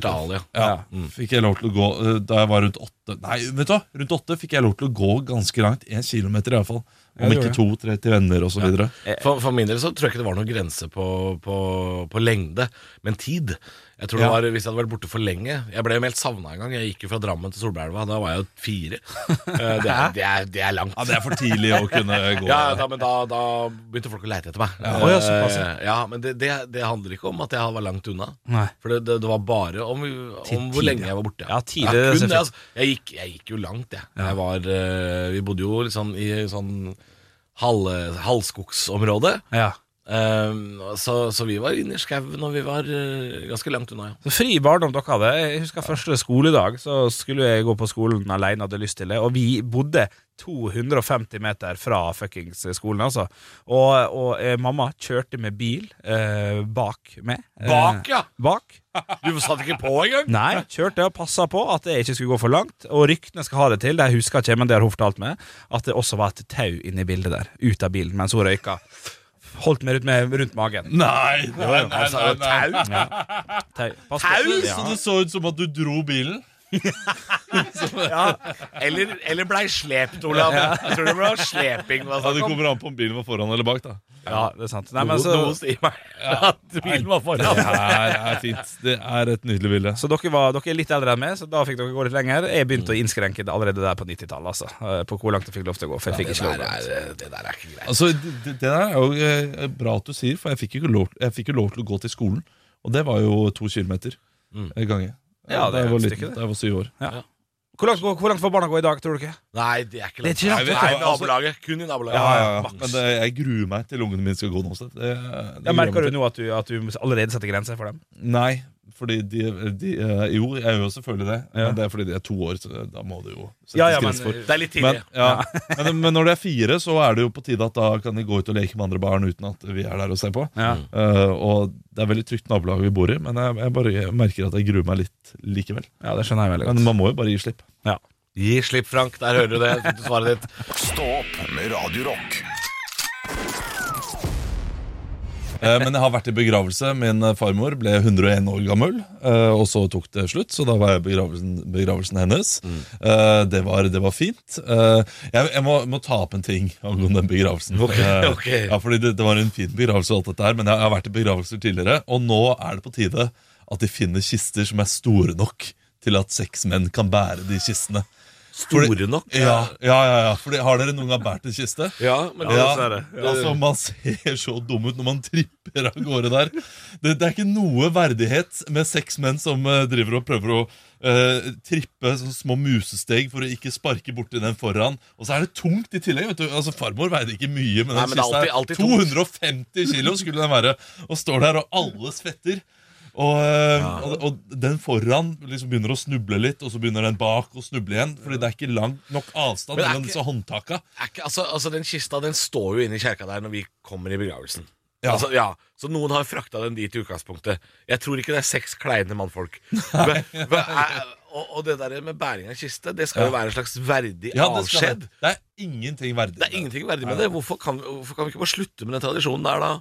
Ali, ja. Ja, Mm. Fikk jeg lov til å gå eh, da jeg var rundt åtte. Nei, vet du hva? Rundt åtte fikk jeg lov til å gå ganske langt. En kilometer iallfall. Ja, Om ikke to-tre til venner osv. videre For, for min del så tror jeg ikke det var noen grense på, på, på lengde, men tid. Jeg tror det var, Hvis jeg hadde vært borte for lenge Jeg ble jo meldt savna en gang. Jeg gikk jo fra Drammen til Solbergelva. Da var jeg jo fire. Eh, Det er, det er, det er langt. Ja, Det er for tidlig å kunne gå. Ja, da, men da, da begynte folk å leite etter meg. Å, ja, såpass, ja. Eh, ja, Men det, det, det handler ikke om at jeg var langt unna. Nei. For det, det, det var bare om, om hvor lenge jeg var borte. Ja, tidlig, Ja, det er kun det, altså. jeg, gikk, jeg gikk jo langt, jeg. jeg var, eh, vi bodde jo litt sånn i sånn halv, halvskogsområde. ja. Um, så, så vi var inne i skauen, og vi var eh, ganske langt unna, ja. Så fri barndom dere hadde. Jeg husker første skoledag, så skulle jeg gå på skolen alene, hadde lyst til det. Og vi bodde 250 meter fra fuckings skolen, altså. Og, og eh, mamma kjørte med bil eh, bak meg. Eh, Bak, ja! Bak. Du satt ikke på engang! Nei, kjørte og passa på at jeg ikke skulle gå for langt. Og ryktene skal ha det til, det husker ikke, men det har hun fortalt meg, at det også var et tau inne i bildet der, ut av bilen, mens hun røyka. Holdt meg rundt, med, rundt magen. Nei, nei, nei, nei, nei, nei. tau? Tau. Pass på. Tau? Så det så ut som at du dro bilen? Eller, eller blei slept, Olav. Jeg tror det ble sleping. det Ja, Det kommer an på om bilen var foran eller bak. da Ja, det er sant. Nei, men så, noe sier meg at bilen var Det foran. er, er fint. Det er et nydelig bilde. så dere, var, dere er litt eldre enn meg, så da fikk dere gå litt lenger. Jeg begynte å innskrenke det allerede der på 90-tallet. Altså, eh, på hvor langt jeg fikk lov til å gå. For jeg fikk Det ikke lov. er, det der er ikke greit. Altså, det, det der er jo eh, bra at du sier, for jeg fikk jo lov, fikk jo lov til å gå til skolen. Og det var jo to kilometer Mm. en gange. Ja, det da er jeg var liten, det. da jeg var syv år. Hvor langt, hvor langt får barna gå i dag, tror du ikke? Nei, det er ikke Det er langt. ikke langt, Nei, vet du altså- nabolaget. Kun i nabolaget. Ja, ja, ja. Men det, jeg gruer meg til ungene mine skal gå noe sted. Det, det Jeg merker meg du til. nå at du, at du allerede setter grenser for dem? Nei, fordi de, de eh, Jo, jeg gjør jo selvfølgelig det, Ja. men det er fordi de er to år, så da må du jo settes Ja, ja, men- Det er litt Men, ja. men, men når de er fire, så er det jo på tide at da kan de gå ut og leke med andre barn uten at vi er der og ser på. Ja. Eh, og det er veldig trygt nabolag vi bor i, men jeg, jeg bare merker at jeg gruer meg litt likevel. ja, det skjønner jeg veldig Men man må jo bare gi slipp. Ja. Gi slipp, Frank. Der hører du det. Svaret ditt. Stå opp med Radio Men jeg har vært i begravelse. Min eh, farmor ble 101 år gammel, eh, og så tok det slutt. Så da var jeg i begravelsen, begravelsen hennes. Eh, Det, var, det var fint. Eh, Jeg, jeg må, må ta opp en ting angående den begravelsen. Okay, okay. Ja, fordi det, det var en fin begravelse, og alt dette her men jeg har vært i begravelser tidligere. Og nå er det på tide at de finner kister som er store nok til at seks menn kan bære de kistene. Store nok? Ja, ja, ja, ja. Fordi, Har dere noen gang båret en kiste? Ja, men det Ja, er det. altså Man ser så dum ut når man tripper av gårde der. Det, det er ikke noe verdighet med seks menn som uh, driver og prøver å uh, trippe sånne små musesteg for å ikke sparke borti den foran. Og så er det tungt i tillegg. vet du Altså Farmor veide ikke mye, men den Nei, men det er kista alltid- alltid tungt. 250 kilo skulle den være. Og står der, og alle svetter. Og, eh, og, og den foran liksom begynner å snuble litt, og så begynner den bak å snuble igjen. Fordi det er ikke lang nok avstand mellom disse håndtaka. Ikke, altså, altså Den kista den står jo inne i kjerka der når vi kommer i begravelsen. Ja. Altså, ja, Så noen har frakta den dit i utgangspunktet. Jeg tror ikke det er seks kleine mannfolk. Men, er, og, og det der med bæring av kiste, det skal jo være en slags verdig Ja, det, avskjed. det. det er ingenting verdig. Det er ingenting verdig med det. Hvorfor kan, hvorfor kan vi ikke bare slutte med den tradisjonen der, da?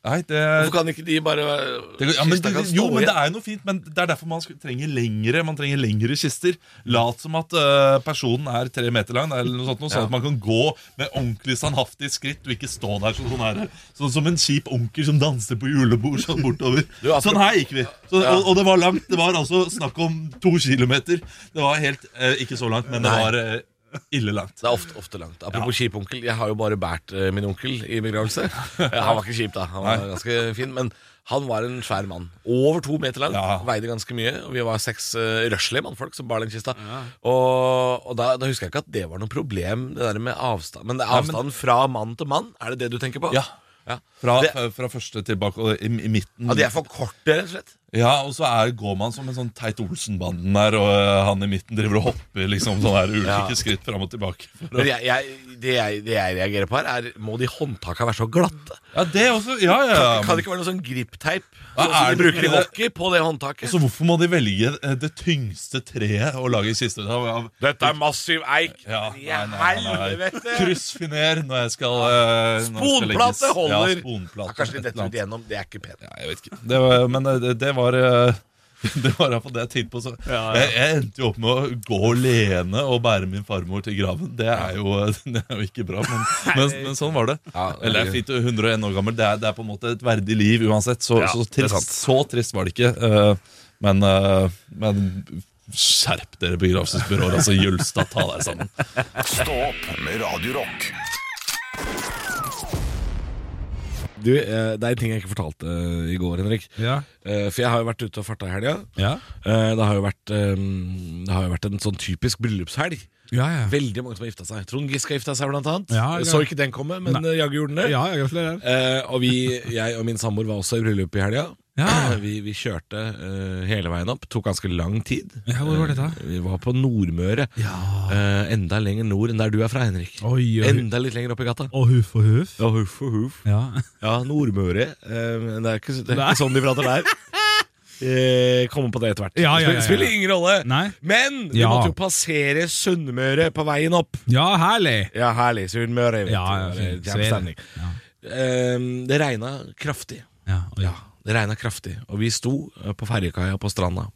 Nei, det, Hvorfor kan ikke de bare det, ja, men, det, jo, men det er jo noe fint, men det er derfor man trenger lengre Man trenger lengre kister. Lat som at uh, personen er tre meter lang, eller noe sånt, noe, sånn Ja. at man kan gå med ordentlig standhaftig skritt og ikke stå der sånn, sånn, her, sånn som en kjip onkel som danser på julebord sånn bortover. Du, Sånn her gikk vi. Så, og, og det var langt. Det var altså snakk om to kilometer. Det var helt uh, Ikke så langt, men det var eh, ille langt. Det er ofte, ofte langt. Apropos kjip onkel. Jeg har jo bare båret uh, min onkel i begravelse. Eh, han var ikke kjip, da. Han var Nei. ganske fin. Men han var en svær mann. Over to meter lang. Ja. Veide ganske mye. Og vi var seks uh, røslige mannfolk som bar den kista. Og, og da, da husker jeg ikke at det var noe problem, det der med avstand. Men det er avstanden fra mann til mann, er det det du tenker på? Ja. Ja, Fra, det, fra første til bak og i, i midten. ja de er for korte, rett og slett. Ja, og så er, går man som en sånn Teit Olsen-banden der, og øh, han i midten driver og hopper liksom sånn her ulike Ja. skritt fram og tilbake. For å, Men jeg, jeg, det, jeg, det jeg reagerer på her, er må de håndtaka være så glatte? ja, det også. Ja, ja. ja. Kan det ikke være noe sånn gripteip sånn som er de det bruker i hockey på det håndtaket? Så hvorfor må de velge eh, det tyngste treet å lage kiste av? Dette er massiv eik. Ja, nei, nei, nei, nei. Kryssfiner når jeg skal skal Sponplate holder! Ja, Ja, sponplate. kanskje de et detter ut igjennom. Det er ikke pent. Ja, jeg vet ikke. Det var, men det, det var øh, det var iallfall det jeg tenkte på. Så. Jeg, jeg endte jo opp med å gå alene og bære min farmor til graven. Det er jo, det er jo ikke bra, men, men, men sånn var det. Ja, Eller jeg er fint 101 år gammel. Det er, det er på en måte et verdig liv uansett. Så, Ja, så, trist, så trist var det ikke. eh, men, eh, men skjerp dere, begravelsesbyråer. Altså, Jølstad, ta deg sammen. Stå opp med Radio Du, eh, Det er en ting jeg ikke fortalte eh, i går, Henrik. Ja. Eh, For jeg har jo vært ute og farta i helga. Ja. Eh, Det har jo vært, eh, det har jo vært en sånn typisk bryllupshelg. Ja, ja. Veldig mange som har gifta seg. Trond Giske har gifta seg, blant annet. Ja. Jeg Så ikke den komme, men eh, jaggu gjorde den det. ja, ja, gratulerer. Eh, og vi, jeg og min samboer var også i bryllup i helga. Ja. Vi, vi kjørte eh, hele veien opp. Tok ganske lang tid. Ja, hvor var dette? Eh, vi var på Nordmøre. Eh, enda lenger nord enn der du er fra, Henrik. Oi, oi. Enda litt lenger opp i gata. Og huff og huff. Ja, huff og huff. Ja. Ja, Nordmøre. Eh, men det er ikke, det er Nei. ikke sånn de prater der. Eh, Kommer på det etter hvert. Ja, ja, ja, ja. Spiller, spiller ingen rolle. Nei. Men vi Ja. måtte jo passere Sunnmøre på veien opp. Ja, herlig. Ja, herlig. Sunnmøre. vet Ja, ja, fint. Det er Kjempestemning. Ja. Eh, det regna kraftig. Ja, oi. Ja, det regna kraftig. Og vi sto eh, på ferjekaia på stranda.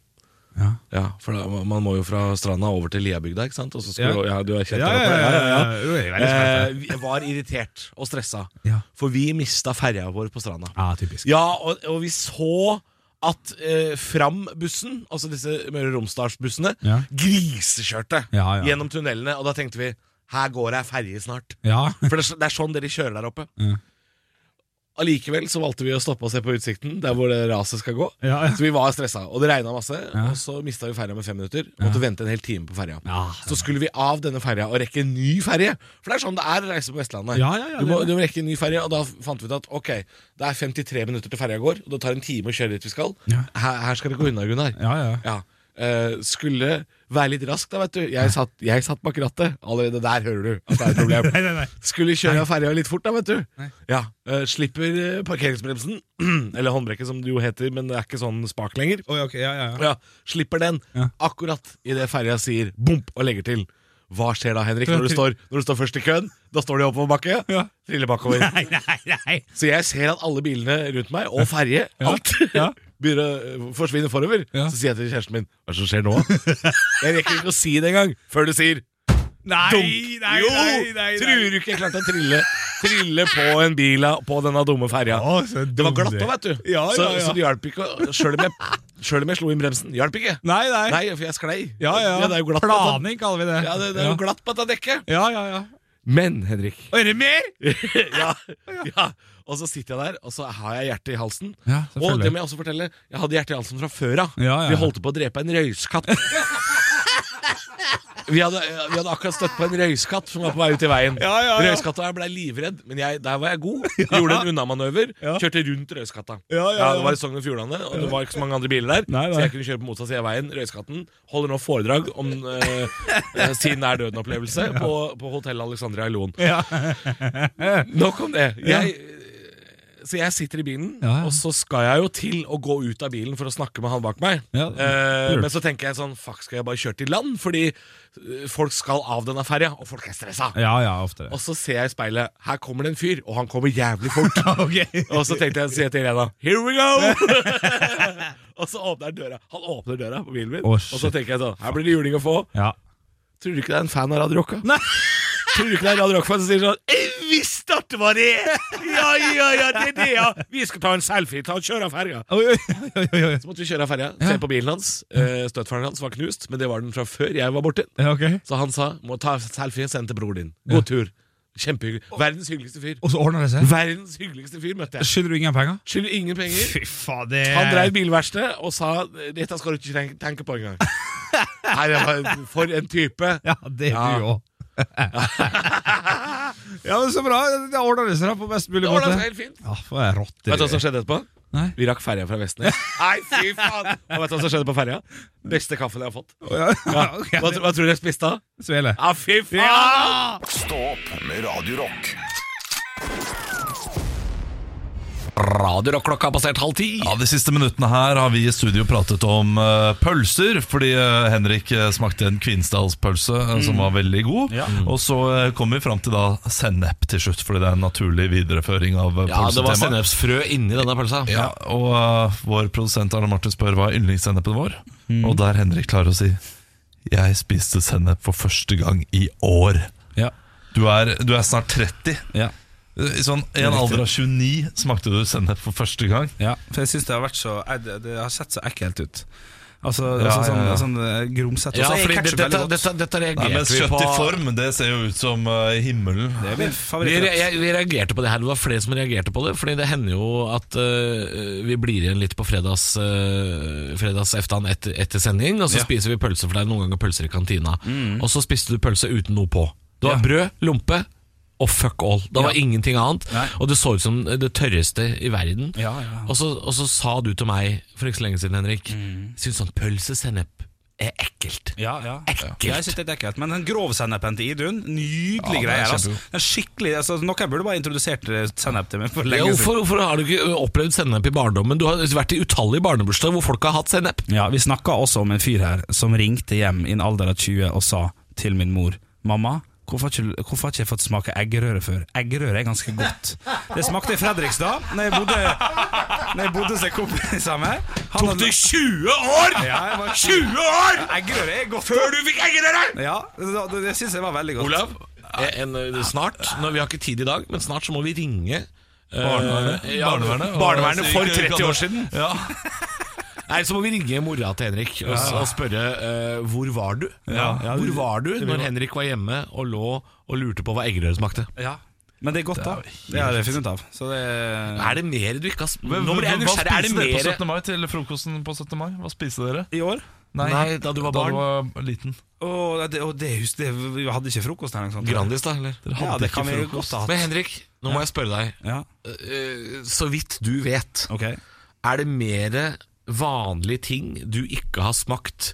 Ja. Ja, For da, man må jo fra stranda over til Liabygda, ikke sant? Og så skulle, Ja. du, ja, du er kjent Ja, ja, ja, ja, ja. Jeg. Eh, vi var irritert og stressa, for vi mista ferja vår på stranda. ja, typisk. Ja, og, og vi så at eh, Fram-bussen, altså disse Møre og Romsdalsbussene, Ja. grisekjørte gjennom tunnelene. Og da tenkte vi her går det ei ferje snart. Ja. For det, er det er sånn dere kjører der oppe. Ja. Allikevel så valgte vi å stoppe og se på utsikten, der hvor det raset skal gå. Ja, ja. Så vi var stressa, og det regna masse. Ja. Og så mista vi ferja med fem minutter. Måtte vente en hel time på ferja. Ja. Så skulle vi av denne ferja og rekke en ny ferje. For det er sånn det er å reise på Vestlandet. Ja, ja, ja, du, må, du må rekke en ny ferje, og da fant vi ut at ok, det er 53 minutter til ferja går, og det tar en time å kjøre dit vi skal. Ja. Her, her skal det gå unna, Gunnar. Ja, ja. Ja. Eh, skulle være litt rask, da, vet du. Jeg satt, jeg satt bak rattet. Allerede der hører du at det er et problem. Nei, nei, nei. Skulle kjøre ferja litt fort, da, vet du. Ja, uh, Slipper eh, parkeringsbremsen, eller håndbrekket som det jo heter, men det er ikke sånn spak lenger. Oi, okay, ja, ja. ja. Ja, Slipper den Ja. akkurat idet ferja sier bomp og legger til. Hva skjer da, Henrik, når du står, når du står først i køen? Da står de oppoverbakke. Ja. Triller bakover. Nei, nei, nei. Så jeg ser at alle bilene rundt meg, og ferje, alt, Ja. Begynner å øh, forsvinne forover. Ja. Så sier jeg til kjæresten min Hva er det som skjer nå? Jeg rekker ikke å si det engang før du sier Nei, dunk. nei, jo! nei, nei, Tror du ikke jeg klarte å trille, trille på en bil av- på denne dumme ferja? Å, så Det var dum glatt det. òg, vet du. Ja, Så, ja, ja. så det hjalp ikke. å- Sjøl om, jeg- selv om jeg slo inn bremsen. Hjalp ikke. Nei, nei. Nei, for jeg sklei. Ja, ja. det er jo glatt på dette- Planing kaller vi det. Ja, det, det er jo glatt på dette dekket. Ja, ja, ja. Men, Henrik Og er det mer? ja, ja. Og så sitter jeg der, og så har jeg hjertet i halsen. Ja, og det må jeg også fortelle, jeg hadde hjertet i halsen fra før av. Ja, ja. Vi holdt på å drepe en røyskatt. Vi hadde, vi hadde akkurat støtt på en røyskatt som var på vei ut i veien. Ja. Røyskatta ble livredd, men jeg, der var jeg god. Gjorde en unnamanøver. Kjørte rundt røyskatta. Ja, ja, ja. det var i Sogn og Fjordane, og det var ikke så mange andre biler der. Nei, nei. Så jeg kunne kjøre på motsatt side av veien. Røyskatten holder nå foredrag om uh, sin nær døden-opplevelse på, på Hotell Alexandria i Loen. Ja. Nok om det. Jeg, så jeg sitter i bilen, Ja, ja. og så skal jeg jo til å gå ut av bilen for å snakke med han bak meg. Ja, eh, men så tenker jeg sånn Fuck, skal jeg bare kjøre til land? Fordi eh, folk skal av denne ferja, og folk er stressa. ja, ja, ofte. Og så ser jeg i speilet, her kommer det en fyr, og han kommer jævlig fort. Ok. og så tenkte jeg, sier jeg til Irena Here we go! og så åpner han døra. Han åpner døra på bilen min, oh, og så tenker jeg sånn Her blir det juling å få. Ja. Tror du ikke det er en fan av Radio Rocka? Tror du ikke det er Radio Rock-fan som sier sånn visste at det var det! Ja, ja, ja, det er det, ja! Vi skal ta en selfie. Ta og Kjøre av ferja. Så måtte vi kjøre av ferja. Se på bilen hans. støttfaren Støtfaren hans var knust, men det var den fra før jeg var borte. Så han sa må ta selfie, og sende til bror din. God tur. Kjempehyggelig. Verdens hyggeligste fyr. Og så ordner det seg? Verdens hyggeligste fyr møtte jeg. Skylder du ingen penger? Skylder ingen penger. Fy faen, det Han dreiv bilverksted og sa 'dette skal du ikke tenke, tenke på engang'. Nei, det var For en type. Ja, det er Ja. du òg. Ja, men så bra. Det ordner det seg på best mulig Det måte. seg helt fint. Ja, for jeg rotter Vet du hva som skjedde etterpå? Nei. Vi rakk ferja fra Vestnes. Nei, fy faen! Og vet du hva som skjedde på ferja? Beste kaffen jeg har fått. Ja. Hva, hva tror du jeg spiste da? Svele. Ja, fy faen! Ja! Stå opp med Radio Rock. Rock-klokka har passert halv ti. Ja, De siste minuttene her har vi i studio pratet om uh, pølser, fordi uh, Henrik eh, smakte en Kvinsdalspølse mm. som var veldig god. Ja. Og så uh, kom vi fram til da sennep til slutt, fordi det er en naturlig videreføring av uh, Ja, det var sennepsfrø inni denne pølsa. Ja, og vår produsent Arne Martin spør hva er yndlingssennepen vår. Og der Henrik klarer å si Jeg spiste sennep for første gang i år. Ja. Du er, du er snart 30. Ja. I sånn, I en alder av 29 smakte du sennep for første gang. ja, for jeg synes det har vært så Det, det har sett så ekkelt ut. Altså, Ja, altså sånn, ja, ja. sånn eh, grumsete. Ja, fordi ketchup dette, dette, dette, reagerte Nei, men vi Kjøtt i form, det ser jo ut som uh, himmelen. Det er min Vi, vi reagerte på det her. Det var flere som reagerte på det. Fordi det hender jo at uh, vi blir igjen litt på fredags, uh, fredags eftan etter, etter sending, og så Ja. spiser vi pølse, for det er noen ganger pølser i kantina. Og så spiste du pølse uten noe på. Det var Ja. brød, lompe og fuck all. Det var Ja. ingenting annet. Nei. Og det så ut som det tørreste i verden. Ja, ja. Og, så, og så sa du til meg for ikke så lenge siden, Henrik, syns sånn pølsesennep er ekkelt. Ja, ja. Ekkelt. Jeg synes det er ekkelt Men den grovsennepen til Idun, nydelig Ja, er greier. Altså. Den skikkelig altså, Noen burde bare introdusert eh, sennep til meg for lenge siden. hvorfor, hvorfor har du ikke opplevd sennep i barndommen? Du har vært i utallige barnebursdager hvor folk har hatt sennep. Ja, Vi snakka også om en fyr her som ringte hjem i en alder av 20 og sa til min mor Mamma, hvorfor har ikke, hvorfor har ikke jeg fått smake eggerøre før? Eggerøre er ganske godt. Det smakte i Fredrikstad, Når jeg bodde Når jeg bodde hos en kompis sammen. Han Tok det 20 år?! Ja, jeg var 20 år! Eggerøre er godt. Før du fikk eggerøre! Ja, det, det, det syns jeg var veldig godt. Olav, en, en, snart, når vi har ikke tid i dag, men snart så må vi ringe eh, Barnevernet. ja, Barnevernet, barnevernet for 30 år siden. Ja. Nei, Så må vi ringe mora til Henrik og, og spørre eh, hvor var du Ja, ja, Hvor var du når Henrik var hjemme og lå og lurte på hva eggerøre smakte? Ja. Men det er godt, da. Det har jeg funnet av. Så det Er det mer du ikke har sp- Nå blir jeg hva nysgjerrig. Er det spiste dere på mer 17. mai til frokosten på 17. mai? Hva spiste dere? I år? Nei, da du var barn. du var liten. Og det, og det, hus- det, vi hadde ikke frokost her. eller noe. Grandis, da? eller? Dere Ja, det ikke kan vi frokost. godt ha hatt. Men Henrik, nå må jeg spørre deg. Ja, Eh, så vidt du vet, ok er det mer vanlige ting du ikke har smakt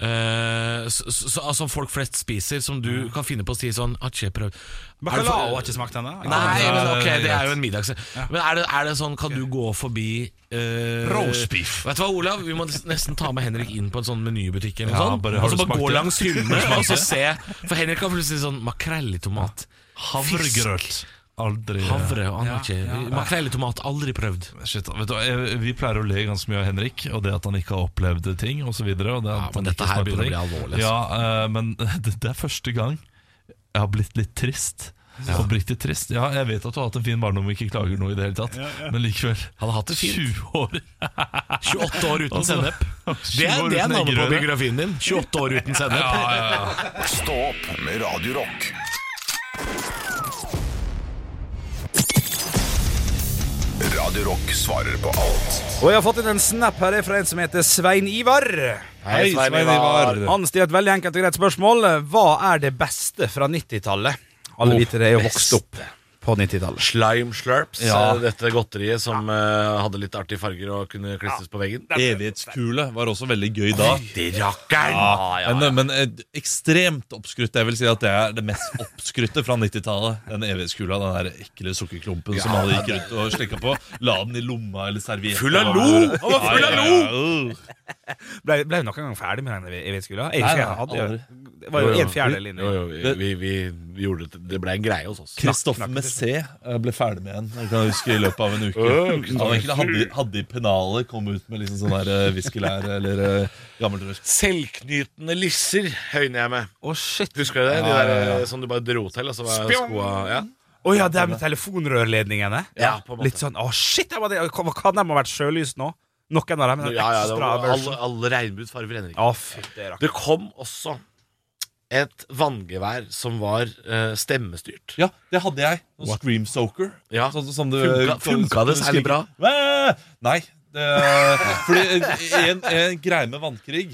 eh, s- s- s- Som folk flest spiser, som du kan finne på å si sånn Bacalao har ikke smakt ennå. Nei, men ok, det er jo en middags... Men er det, er det sånn, kan du gå forbi uh, Roastbeef. Vet du hva, Olav? Vi må nesten ta med Henrik inn på en sånn menybutikk eller noe Ja, sånt. bare- og så bare gå langs hyllene og så se. For Henrik har plutselig sånn makrell i tomat. Havregrøt. Aldri Havre og aner ikke. ja. Makrell i tomat, aldri prøvd. Shit, vet du, hva, jeg, Vi pleier å le ganske mye av Henrik og det at han ikke har opplevd ting osv. Ja, Ja, men dette her begynner å bli alvorlig, altså. Ja, eh, men det, det er første gang jeg har blitt litt trist. Oppriktig trist. Ja, jeg vet at du har hatt en fin barndom og ikke klager noe i det hele tatt, men likevel. Han har hatt det fint. 20 år. 28 år uten Altså, sennep. 20 Det er, år det er uten navnet på eggerøre. biografien din. 28 år uten sennep. Ja, ja, ja. Stå opp med Radio Rock. Radio Rock svarer på alt Og jeg har fått inn en snap her fra en som heter Svein Ivar. Hei, Svein Ivar. Han stiller et veldig enkelt og greit spørsmål. Hva er det beste fra 90-tallet? Alle vet det er jo vokst opp på 90-tallet. Slime Slurps, Ja. eh, dette godteriet som eh, hadde litt artige farger og kunne klistres på veggen. Evighetskule var også veldig gøy da. Det rakkeren! Ja, Men, men eh, ekstremt oppskrytt. Jeg vil si at det er det mest oppskrytte fra 90-tallet. Den evighetskula, den der ekle sukkerklumpen som alle gikk rundt og slikka på. La den i lomma eller servietten. Full av lo! Han var full av lo! Ble, ble du noen gang ferdig med den evighetskula? Jeg husker jeg hadde aldri. Det var jo en fjerdedel inni. Jo, jo, vi, vi, vi, vi gjorde det Det ble en greie hos oss. Kristoffer Messé eh, ble ferdig med en. Jeg kan huske i løpet av en uke. Han egentlig hadde, hadde i pennalet kom ut med liksom sånn der eh, eller uh, gammelt røst. Selvknytende lisser høyner jeg med. Å, shit. Husker du det? De der ja, ja. eh, som du bare dro til, og så var Spjong! skoa ja. Å ja, det er med telefonrørledningene? Ja, på en måte. Litt sånn Å, shit! Jeg var det. Hva kan de ha vært sjølys nå? Noen av dem? men ja, ja, det ekstra var alle, alle. Å, fytti rakkeren. Det kom også et vanngevær som var eh, stemmestyrt. Ja, det hadde jeg. Noen Scream Soaker. Ja. Sånn, som du, Funka- funka det særlig bra? Nei. Det, fordi en, en greie med vannkrig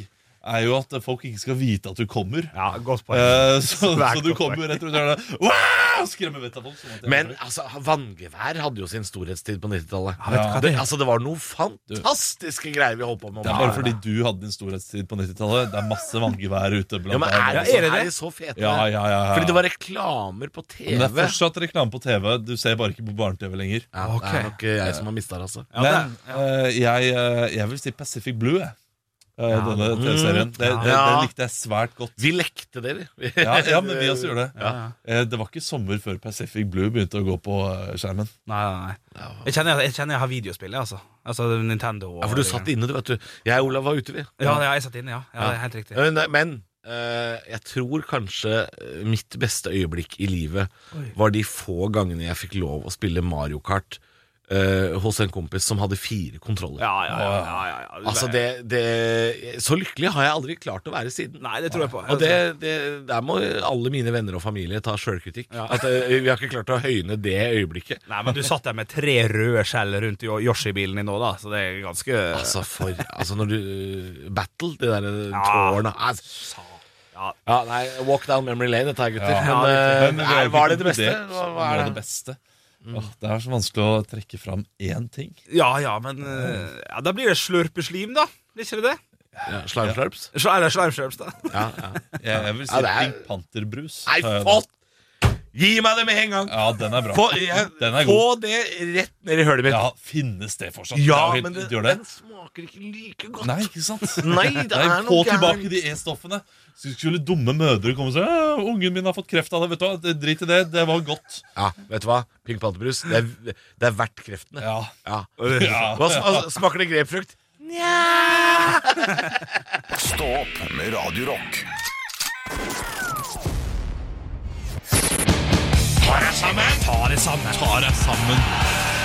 er jo at folk ikke skal vite at du kommer. Ja, godt poeng. Eh, så, så du godt kommer jo rett rundt hjørnet og skremmer vettet av folk. sånn Men altså, vanngevær hadde jo sin storhetstid på 90-tallet. Ja. det, det altså, det var noen fantastiske greier vi holdt på med. Det er bare fordi du hadde din storhetstid på 90-tallet. Det er masse vanngevær ute. ja, Blant men er, det, Ja, er det er de så fete? ja, ja, ja, ja. Fordi det var reklamer på TV. Men det er fortsatt reklame på TV. Du ser bare ikke på barne-TV lenger. ja, okay. Det er nok eh, jeg som har mista det, altså. Ja, Men eh, jeg, eh, jeg vil si Pacific Blue, jeg. Eh, denne TV-serien. Det, det, Ja. det likte jeg svært godt. Vi lekte det, vi. Ja, ja men vi også gjorde det. Ja. Eh, Det var ikke sommer før Pacific Blue begynte å gå på eh, skjermen. Nei, nei, nei. Jeg kjenner jeg, kjenner jeg har videospill, altså. Altså Nintendo. og- Ja, for du satt inne, du, vet du. Jeg og Olav var ute, vi. Ja, ja, jeg satt inne, ja. ja. det Helt riktig. Men, men eh, jeg tror kanskje eh, mitt beste øyeblikk i livet Oi. var de få gangene jeg fikk lov å spille Mario Kart eh, hos en kompis som hadde fire kontroller. Ja, ja, ja. Altså det, det Så lykkelig har jeg aldri klart å være siden. Nei, det tror jeg på. Og det, det, der må alle mine venner og familie ta sjølkritikk. At uh, Vi har ikke klart å høyne det øyeblikket. Nei, men du satt der med tre røde skjell rundt Yoshi-bilen din nå, da, så det er ganske Altså, for Altså, når du Battle, det derre tårnet altså, Ja. Ja, nei, Walk down memory lane, dette her, gutter. Men, eh, Men har var det det beste? er var det? det beste? Åh, det er så vanskelig å trekke fram én ting. ja, ja, men eh, ja, Da blir det slurpeslim, da. Blir ikke det det? Ja, slime slurps? Sl- Eller da. Ja, ja. Jeg, jeg vil si Ja, det er- Pink Panther-brus. Nei, har jeg fått! Gi meg det med en gang! Ja, den er bra. Få, jeg, Den er få god. det rett ned i hølet mitt. Ja, Finnes det fortsatt? Ja, Det helt- men det, det? den smaker ikke like godt. Nei, ikke sant? Nei, det Nei, er Få noe tilbake de E-stoffene. Skulle dumme mødre komme og si «Ja, 'Ungen min har fått kreft av det.' Vet du hva, Drit i det. Det var godt. Ja, vet du hva? Pink Pantherbrus, det, er- det er verdt kreftene. Ja. Ja. Ja. Hva, smaker det grepfrukt? Stå opp med Radio sammen! Ta det sammen.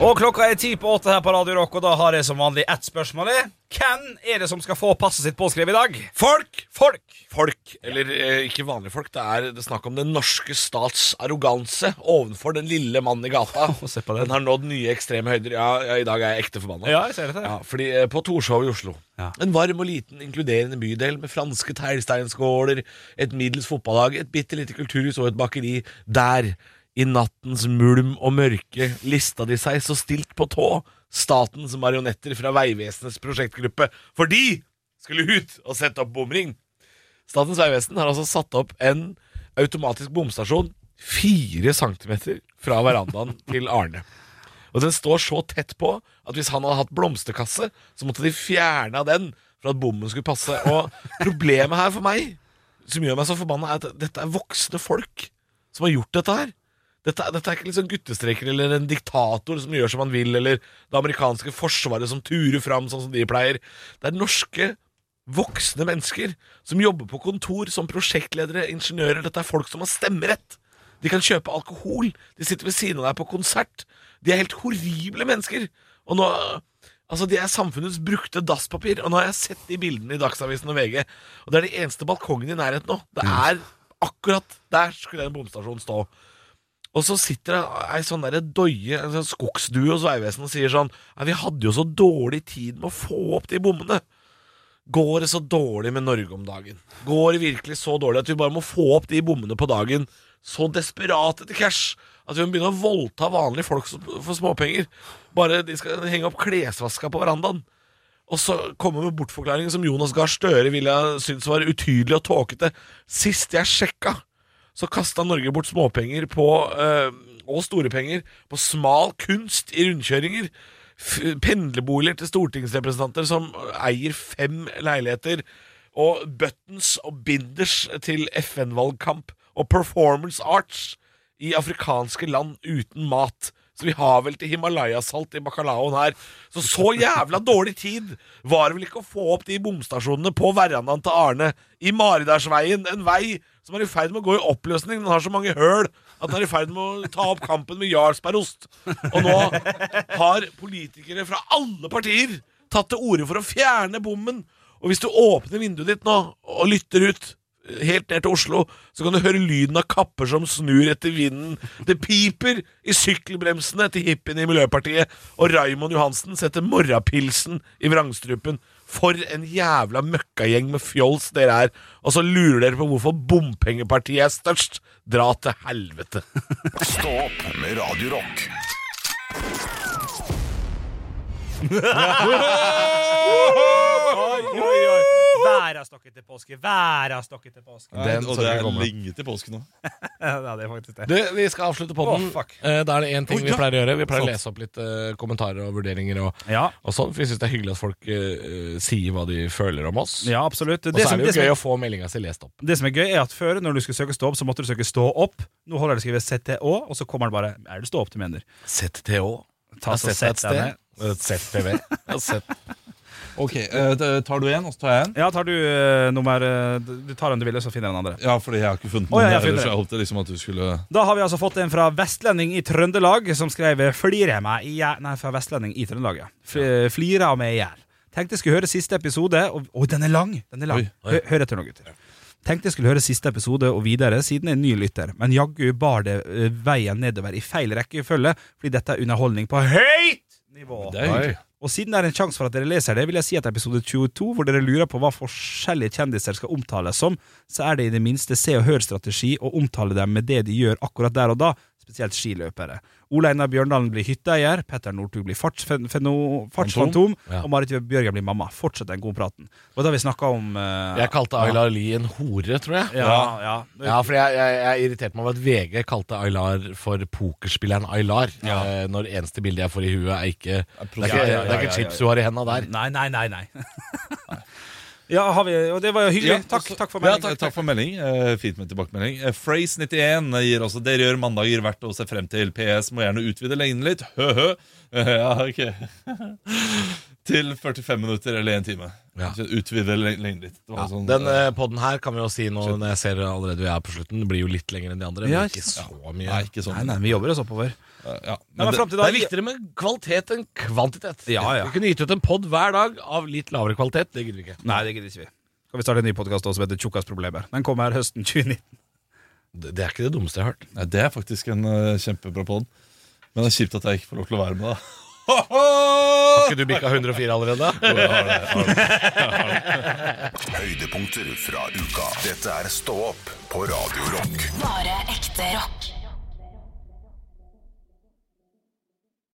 Og klokka er ti på åtte her på Radio Rock, og da har jeg som vanlig ett spørsmål. Hvem er det som skal få passet sitt påskrevet i dag? Folk! Folk! Folk, eller eh, ikke vanlige folk, det er det er snakk om den norske stats arroganse ovenfor den lille mannen i gata. se på den. Den har nådd nye ekstreme høyder. Ja, ja, i dag er jeg ekte forbanna. Ja, jeg ser det, Ja, fordi eh, På Torshov i Oslo. Ja. En varm og liten inkluderende bydel med franske teglsteinskåler, et middels fotballag, et bitte lite kulturhus og et bakeri. Der, i nattens mulm og mørke, lista de seg så stilt på tå, statens marionetter fra Vegvesenets prosjektgruppe. for de skulle ut og sette opp bomring. Statens vegvesen har altså satt opp en automatisk bomstasjon fire centimeter fra verandaen til Arne. Og den står så tett på at hvis han hadde hatt blomsterkasse, så måtte de fjerne den for at bommen skulle passe. Og problemet her for meg, som gjør meg så forbanna, er at dette er voksne folk som har gjort dette her. Dette, dette er ikke liksom guttestreker eller en diktator som gjør som han vil, eller det amerikanske forsvaret som turer fram sånn som de pleier. Det er norske voksne mennesker som jobber på kontor som prosjektledere, ingeniører. Dette er folk som har stemmerett. De kan kjøpe alkohol. De sitter ved siden av deg på konsert. De er helt horrible mennesker. Og nå Altså, De er samfunnets brukte dasspapir. Og nå har jeg sett de bildene i Dagsavisen og VG, og det er de eneste balkongene i nærheten nå. Det er akkurat der skulle en bomstasjon stå. Og så sitter det ei sånn der døye, en sånn skogsdue hos Vegvesenet og sier sånn vi hadde jo så dårlig tid med å få opp de bommene. Går det så dårlig med Norge om dagen? Går det virkelig så dårlig at vi bare må få opp de bommene på dagen? Så desperate etter cash at vi må begynne å voldta vanlige folk for småpenger. Bare de skal henge opp klesvaska på verandaen. Og så komme med bortforklaringer som Jonas Gahr Støre ville ha syntes var utydelig og tåkete. Sist jeg sjekka, så kasta Norge bort småpenger på, eh, og store penger på smal kunst i rundkjøringer. Pendlerboliger til stortingsrepresentanter som eier fem leiligheter. Og buttons og binders til FN-valgkamp. Og performance arts i afrikanske land uten mat. Så vi har vel til Himalaya-salt i bacalaoen her. Så så jævla dårlig tid var det vel ikke å få opp de bomstasjonene på verandaen til Arne i Maridalsveien, en vei som er i ferd med å gå i oppløsning. Den har så mange høl at den er i ferd med å ta opp kampen med Jarlsbergost. Og nå har politikere fra alle partier tatt til orde for å fjerne bommen. Og hvis du åpner vinduet ditt nå og lytter ut helt ned til Oslo, så kan du høre lyden av kapper som snur etter vinden. Det piper i sykkelbremsene til hippiene i Miljøpartiet, og Raimond Johansen setter morrapilsen i vrangstrupen. For en jævla møkkagjeng med fjols dere er. Og så lurer dere på hvorfor bompengepartiet er størst. Dra til helvete. Stå opp med Radio Rock. Oi, oi, oi. Vær av til påske, vær av til påske. Den og det er lenge til påske nå. Ja, det er faktisk det. Du, vi skal avslutte podden. Oh. Eh, da er det én ting Oi, vi pleier å gjøre. Vi pleier å lese opp litt eh, kommentarer og vurderinger og, Ja, og sånn. For vi syns det er hyggelig at folk eh, sier hva de føler om oss. ja absolutt. Og så er det jo gøy å få meldinga si lest opp. Det som er gøy, er at før, når du skulle søke stå opp, så måtte du søke stå opp. Nå holder det skrevet CTÅ, og så kommer det bare Er det stå opp du mener? ZTO. Ta så sett deg ned. ZPV. Jeg Ok, eh, Tar du en, og så tar jeg en? Ja, tar du eh, nummer eh, Du tar den du vil, og så finner jeg den andre. Ja, fordi jeg har ikke funnet Å, ja, noen. jeg finner ellers jeg håpte liksom at du skulle Da har vi altså fått en fra Vestlending i Trøndelag, som skrev 'Flirer meg i hjel' Nei, fra Vestlending i Trøndelag, ja. F- Flirer meg i hjel. Tenkte jeg skulle høre siste episode og, Oi, den er lang! Den er lang. Oi, oi. Hø- Hør etter nå, gutter. Tenkte jeg skulle høre siste episode og videre, siden jeg er ny lytter, men jaggu bar det eh, veien nedover i feil rekkefølge, fordi dette er underholdning på høyt nivå. Det er hyggelig. Og siden det er en sjanse for at dere leser det, vil jeg si at episode 22, hvor dere lurer på hva forskjellige kjendiser skal omtales som, så er det i det minste se og hør-strategi å omtale dem med det de gjør akkurat der og da, spesielt skiløpere. Ole Einar Bjørndalen blir hytteeier, Petter Northug blir fartsfantom, Ja. og Marit Bjørgen blir mamma. Fortsett den gode praten. Og da vi snakka om uh, Jeg kalte Aylar Lie en hore, tror jeg. Ja, ja. Ja, for jeg, jeg, jeg irriterte meg over at VG kalte Aylar for pokerspilleren Aylar. Ja. Eh, når eneste bilde jeg får i huet, er ikke Det er ikke, Ja, ja, ja, det er ikke ja, chips du har i henda der. Nei, nei, nei. nei. ja, har vi, og det var jo hyggelig. Ja, takk, også- takk for ja, melding. takk, takk for melding. Uh, fint med tilbakemelding. Uh, Phrase91 gir også Dere gjør mandager verdt å se frem til. PS må gjerne utvide lengden litt. Hø-hø. Uh, ja, ok. til 45 minutter eller en time. Ja. Utvide le- lengden litt. Ja, sånn, den eh, eh, podden her kan vi jo si nå når jeg ser allerede vi er på slutten. Det blir jo litt lenger enn de andre, Ja, men ikke ikke så mye. Nei, ikke sånn. Nei, nei, vi jobber oss oppover. Ja. Ja, Men men det, Det er viktigere med kvalitet enn kvantitet. Ja, ja. Vi kunne gitt ut en pod hver dag av litt lavere kvalitet. Det gidder vi ikke. Nei, det gidder ikke vi. Skal vi starte en ny podkast som heter Tjukkas problemer? Den kommer her høsten 2019. Det, det er ikke det dummeste jeg har hørt. nei, det er faktisk en uh, kjempebra pod. Men det er kjipt at jeg ikke får lov til å være med, da. Har ikke du bikka 104 allerede? Jo, jeg har det, jeg har det. Høydepunkter fra uka. Dette er Stå opp på Radio Rock. Bare ekte rock.